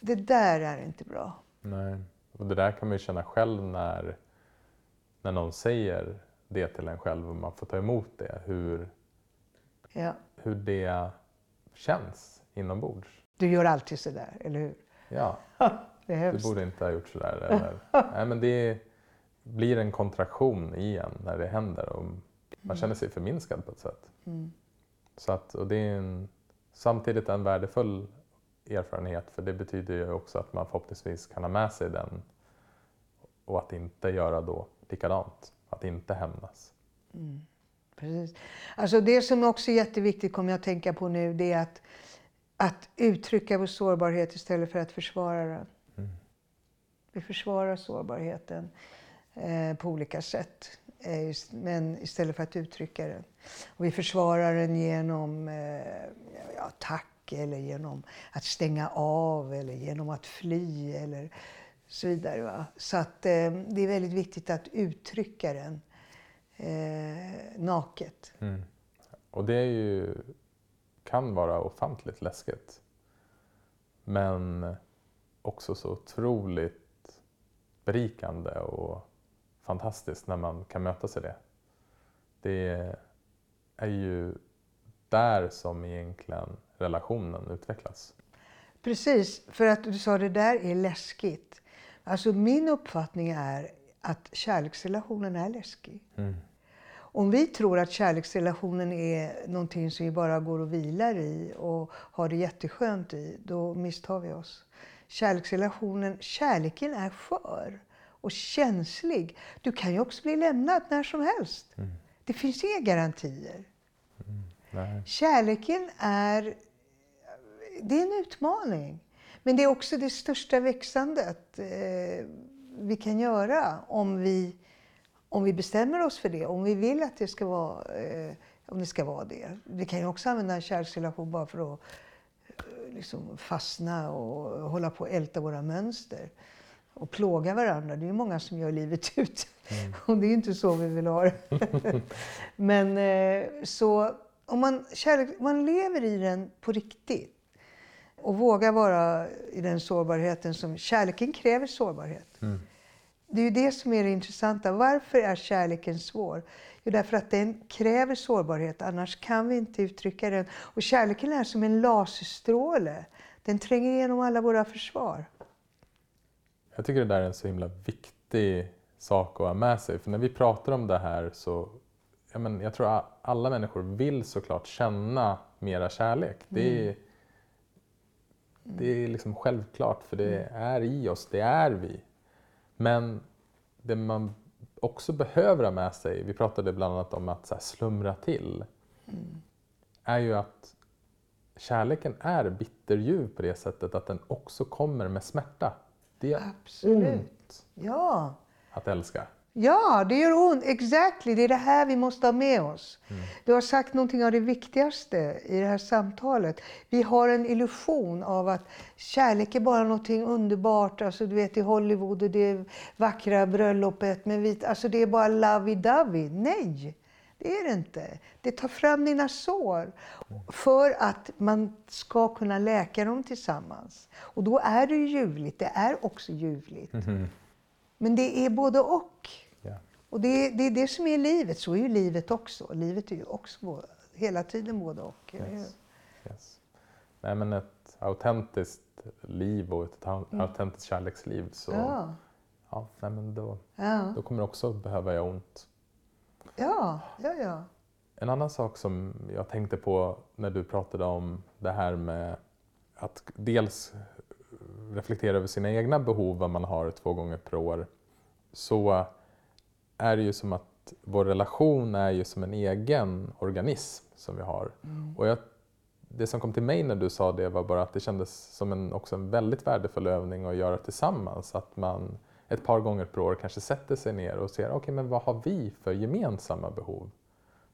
Det där är inte bra. Nej. Och det där kan man ju känna själv när, när någon säger det till en själv och man får ta emot det. Hur, Ja. hur det känns inombords. Du gör alltid sådär, eller hur? Ja, Det är du borde inte ha gjort sådär. Eller, nej, men det blir en kontraktion i en när det händer och man känner sig förminskad på ett sätt. Så att, och det är en, samtidigt en värdefull erfarenhet för det betyder ju också att man förhoppningsvis kan ha med sig den och att inte göra då likadant. Att inte hämnas. Precis. Alltså det som också är jätteviktigt, kommer jag att tänka på nu, det är att, att uttrycka vår sårbarhet istället för att försvara den. Vi försvarar sårbarheten eh, på olika sätt, eh, just- men istället för att uttrycka den. Och vi försvarar den genom eh, ja, tack eller genom att stänga av eller genom att fly eller så vidare. Va? Så att eh, det är väldigt viktigt att uttrycka den eh, naket. Och det är ju kan vara ofantligt läskigt. Men också så otroligt berikande och fantastiskt när man kan mötas i det. Det är ju där som egentligen relationen utvecklas. Precis, för att du sa det där är läskigt. Alltså min uppfattning är att kärleksrelationen är läskig. Mm. Om vi tror att kärleksrelationen är någonting som vi bara går och vilar i och har det jätteskönt i, då misstar vi oss. Kärleksrelationen, kärleken är skör och känslig. Du kan ju också bli lämnad när som helst. Mm. Det finns inga garantier. Nej. Kärleken är, det är en utmaning. Men det är också det största växandet eh, vi kan göra om vi, om vi bestämmer oss för det. Om vi vill att det ska vara, eh, om det, ska vara det. Vi kan ju också använda en kärleksrelation bara för att eh, liksom fastna och hålla på att älta våra mönster. Och plåga varandra. Det är ju många som gör livet ut. Och det är inte så vi vill ha det. Men eh, så om man, kärlek, man lever i den på riktigt och vågar vara i den sårbarheten som kärleken kräver sårbarhet. Mm. Det är ju det som är det intressanta. Varför är kärleken svår? Jo, därför att den kräver sårbarhet, annars kan vi inte uttrycka den. Och kärleken är som en laserstråle. Den tränger igenom alla våra försvar. Jag tycker det där är en så himla viktig sak att ha med sig. För när vi pratar om det här så, ja, men jag tror att alla människor vill såklart känna mera kärlek. Det är, det är liksom självklart för det är i oss, det är vi. Men det man också behöver ha med sig, vi pratade bland annat om att slumra till, är ju att kärleken är bitterljuv på det sättet att den också kommer med smärta. Det gör Absolut. ont Ja. att älska. Ja, det gör ont. Exactly. Det är det här vi måste ha med oss. Mm. Du har sagt någonting av det viktigaste i det här samtalet. Vi har en illusion av att kärlek är bara någonting underbart. Alltså, du vet i Hollywood och det vackra bröllopet med vit... Alltså det är bara lovey-dovey. Nej, det är det inte. Det tar fram dina sår för att man ska kunna läka dem tillsammans. Och då är det ju ljuvligt. Det är också ljuvligt. Men det är både och. Ja. Och det det är det som är livet. Så är ju livet också. Livet är ju också hela tiden både och. Yes. Yes. Nej, men ett autentiskt liv och ett au- autentiskt kärleksliv så Ja. ja, nej, men då, Ja. då kommer det också behöva göra ont. ja, ja, ja. En annan sak som jag tänkte på när du pratade om det här med att dels reflektera över sina egna behov, vad man har två gånger per år, så är det ju som att vår relation är ju som en egen organism som vi har. Och jag, det som kom till mig när du sa det var bara att det kändes som en, också en väldigt värdefull övning att göra tillsammans. Att man ett par gånger per år kanske sätter sig ner och ser, okej men vad har vi för gemensamma behov?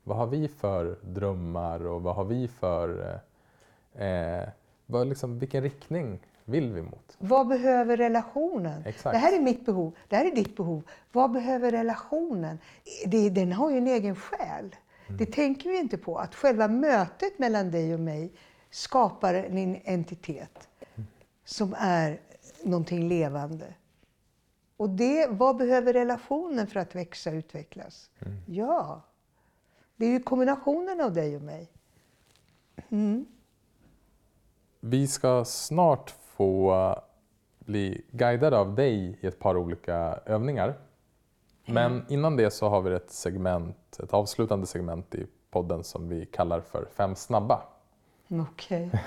Vad har vi för drömmar och vad har vi för... Eh, eh, vad liksom, vilken riktning vill vi mot? Vad behöver relationen? Exakt. Det här är mitt behov. Det här är ditt behov. Vad behöver relationen? Det, den har ju en egen själ. Det tänker vi inte på. Att själva mötet mellan dig och mig skapar en entitet som är någonting levande. Och det, vad behöver relationen för att växa och utvecklas? Ja, det är ju kombinationen av dig och mig. Vi ska snart få bli guidade av dig i ett par olika övningar. Men innan det så har vi ett segment, ett avslutande segment i podden som vi kallar för Fem snabba. Okej.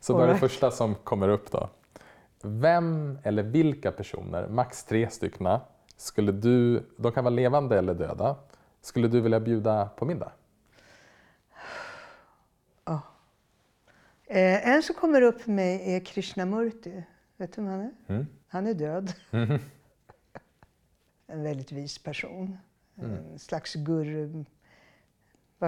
Så då är det första som kommer upp då. Vem eller vilka personer, max tre stycken, skulle du, de kan vara levande eller döda, skulle du vilja bjuda på middag? Eh, en som kommer upp för mig är Krishnamurti. Vet du vem han är? Mm. Han är död. en väldigt vis person. En slags guru.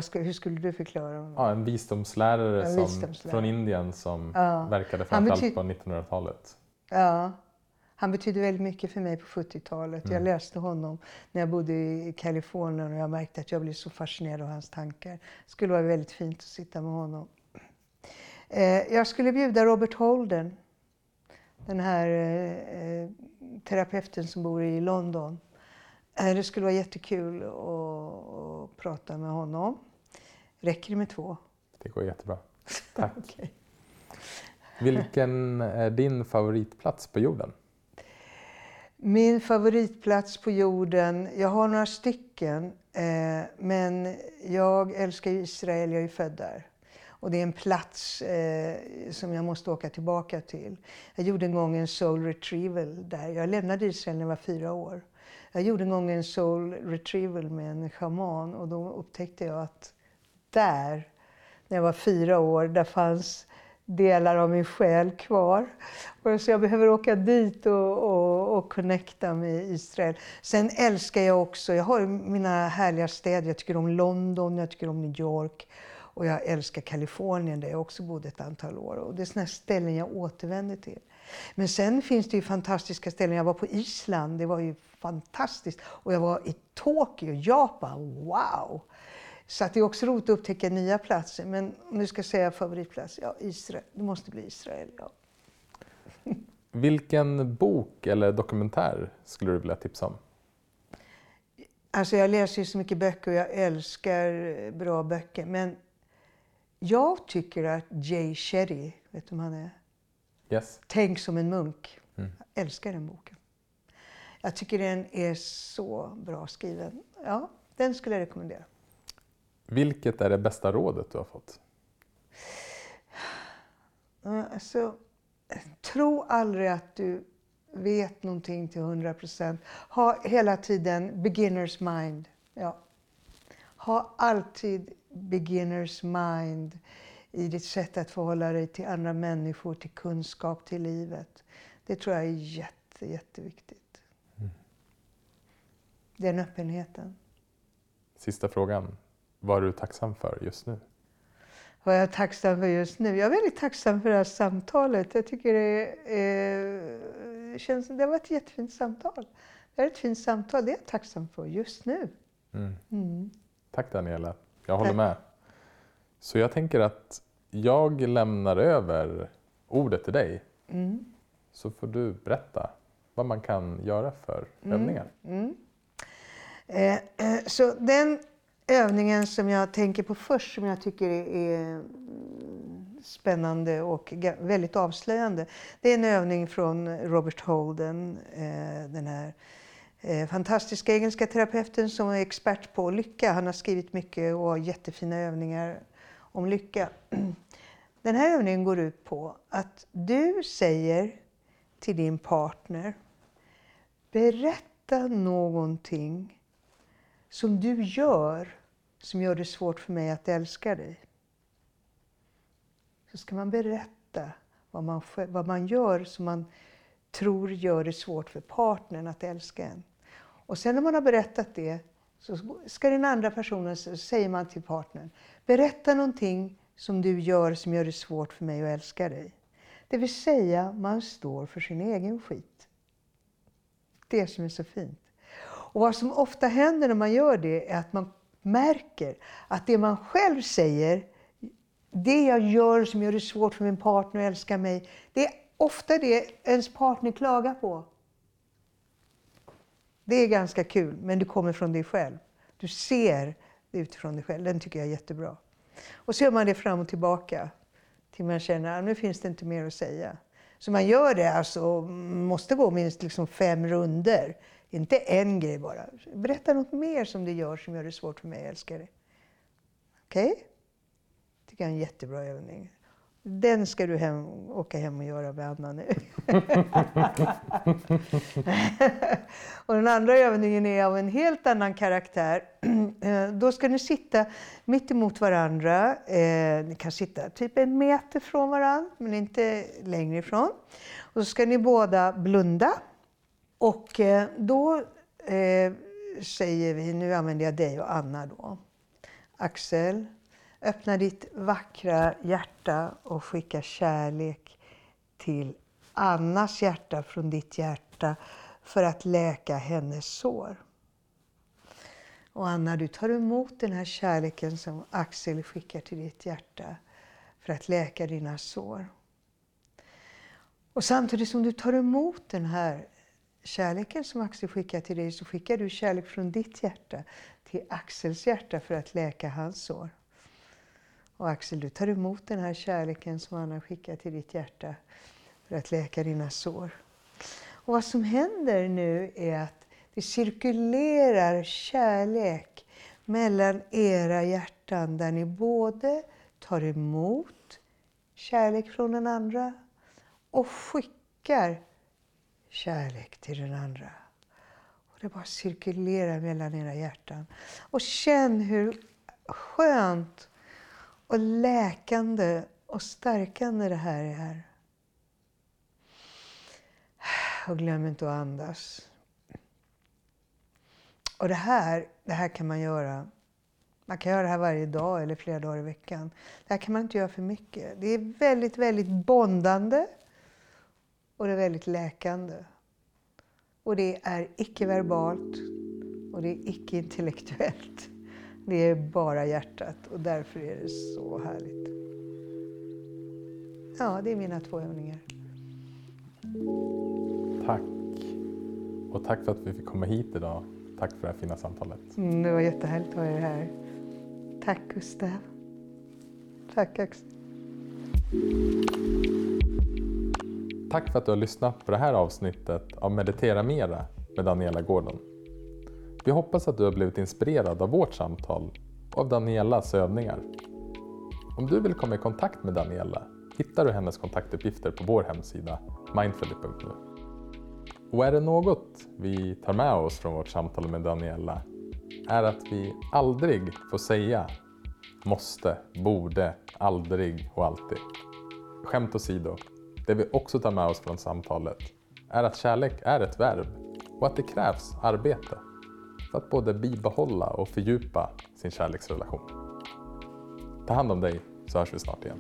Ska, hur skulle du förklara honom? Ja, en visdomslärare, En som, visdomslärare. från Indien som Ja. verkade framförallt på 1900-talet. Ja. Han betydde väldigt mycket för mig på 70-talet. Jag läste honom när jag bodde i Kalifornien och jag märkte att jag blev så fascinerad av hans tankar. Det skulle vara väldigt fint att sitta med honom. Eh, jag skulle bjuda Robert Holden, den här eh, terapeuten som bor i London. Eh, det skulle vara jättekul att, prata med honom. Räcker det med två? Det går jättebra. Tack. Okej. Vilken är din favoritplats på jorden? Min favoritplats på jorden, jag har några stycken, eh, men jag älskar Israel, jag är född där. Och det är en plats eh, som jag måste åka tillbaka till. Jag gjorde en gång en soul retrieval där. Jag lämnade Israel när jag var fyra år. Jag gjorde en gång en soul retrieval med en shaman och då upptäckte jag att där, när jag var fyra år, där fanns delar av min själ kvar. Och så jag behöver åka dit och, och, och connecta med Israel. Sen älskar jag också, jag har mina härliga städer. Jag tycker om London, jag tycker om New York. Och jag älskar Kalifornien där jag också bodde ett antal år. Och det är sådana ställen jag återvänder till. Men sen finns det ju fantastiska ställen. Jag var på Island, det var ju fantastiskt. Och jag var i Tokyo, Japan, wow! Så att det är också roligt att upptäcka nya platser. Men om du ska säga favoritplats, ja Israel. Det måste bli Israel, ja. Vilken bok eller dokumentär skulle du vilja tipsa om? Alltså jag läser ju så mycket böcker och jag älskar bra böcker. Men jag tycker att Jay Shetty, vet du vem han är? Yes. Tänk som en munk. Mm. Jag älskar den boken. Jag tycker den är så bra skriven. Ja, den skulle jag rekommendera. Vilket är det bästa rådet du har fått? Alltså, tro aldrig att du vet någonting till 100 procent. Ha hela tiden beginners mind. Ja. Ha alltid beginners mind i ditt sätt att förhålla dig till andra människor, till kunskap, till livet. Det tror jag är jätte, jätteviktigt. Den öppenheten. Sista frågan. Vad är du tacksam för just nu? Vad jag är tacksam för just nu? Jag är väldigt tacksam för det här samtalet. Jag tycker det, är, eh, känns, det var ett jättefint samtal. Det är ett fint samtal. Det är jag tacksam för just nu. Mm. Mm. Tack Daniela. Jag håller med. Så jag tänker att jag lämnar över ordet till dig. Mm. Så får du berätta vad man kan göra för övningar. Mm. Eh, eh, så den övningen som jag tänker på först, som jag tycker är, mm, spännande och väldigt avslöjande. Det är en övning från Robert Holden, eh, den här Eh, fantastiska engelska terapeuten som är expert på lycka. Han har skrivit mycket och har jättefina övningar om lycka. Den här övningen går ut på att du säger till din partner Berätta någonting som du gör som gör det svårt för mig att älska dig. Så ska man berätta vad man, vad man gör som man tror gör det svårt för partnern att älska en. Och sen när man har berättat det så ska den andra personen, så säger man till partnern, berätta någonting som du gör som gör det svårt för mig att älska dig. Det vill säga, man står för sin egen skit. Det som är så fint. Och vad som ofta händer när man gör det är att man märker att det man själv säger, det jag gör som gör det svårt för min partner att älska mig, det är ofta det ens partner klagar på. Det är ganska kul, men du kommer från dig själv. Du ser det utifrån dig själv. Den tycker jag är jättebra. Och så gör man det fram och tillbaka till man känner att nu finns det inte mer att säga. Så man gör det alltså, måste gå minst liksom fem runder. Inte en grej bara. Berätta något mer som du gör som gör det svårt för mig att älska dig. Okej? tycker jag är en jättebra övning. Den ska du hem, åka hem och göra med Anna nu. och den andra övningen är av en helt annan karaktär. Eh, Då ska ni sitta mitt emot varandra. Eh, Ni kan sitta typ en meter från varandra, men inte längre ifrån. Och så ska ni båda blunda. Och eh, då eh, säger vi, nu använder jag dig och Anna då. Axel, öppna ditt vackra hjärta och skicka kärlek till Annas hjärta från ditt hjärta för att läka hennes sår. Och Anna, du tar emot den här kärleken som Axel skickar till ditt hjärta för att läka dina sår. Och samtidigt som du tar emot den här kärleken som Axel skickar till dig så skickar du kärlek från ditt hjärta till Axels hjärta för att läka hans sår. Och Axel, du tar emot den här kärleken som han har skickat till ditt hjärta för att läka dina sår. Och vad som händer nu är att det cirkulerar kärlek mellan era hjärtan där ni både tar emot kärlek från den andra och skickar kärlek till den andra. Och det bara cirkulerar mellan era hjärtan. Och känn hur skönt och läkande och stärkande det här är. Och glöm inte att andas. Och det här, det här kan man göra. Man kan göra det här varje dag eller flera dagar i veckan. Det här kan man inte göra för mycket. Det är väldigt, väldigt bondande och det är väldigt läkande. Och det är icke-verbalt och det är icke-intellektuellt. Det är bara hjärtat och därför är det så härligt. Ja, det är mina två övningar. Tack. Och tack för att vi fick komma hit idag. Tack för det här fina samtalet. Mm, det var jättehärligt att ha er här. Tack Gustav. Tack Axel. Tack för att du har lyssnat på det här avsnittet av Meditera Mera med Daniela Gordon. Vi hoppas att du har blivit inspirerad av vårt samtal och av Danielas övningar. Om du vill komma i kontakt med Daniela hittar du hennes kontaktuppgifter på vår hemsida mindfully.nu. Och är det något vi tar med oss från vårt samtal med Daniela är att vi aldrig får säga måste, borde, aldrig och alltid. Skämt åsido, det vi också tar med oss från samtalet är att kärlek är ett verb och att det krävs arbete för att både bibehålla och fördjupa sin kärleksrelation. Ta hand om dig så hörs vi snart igen.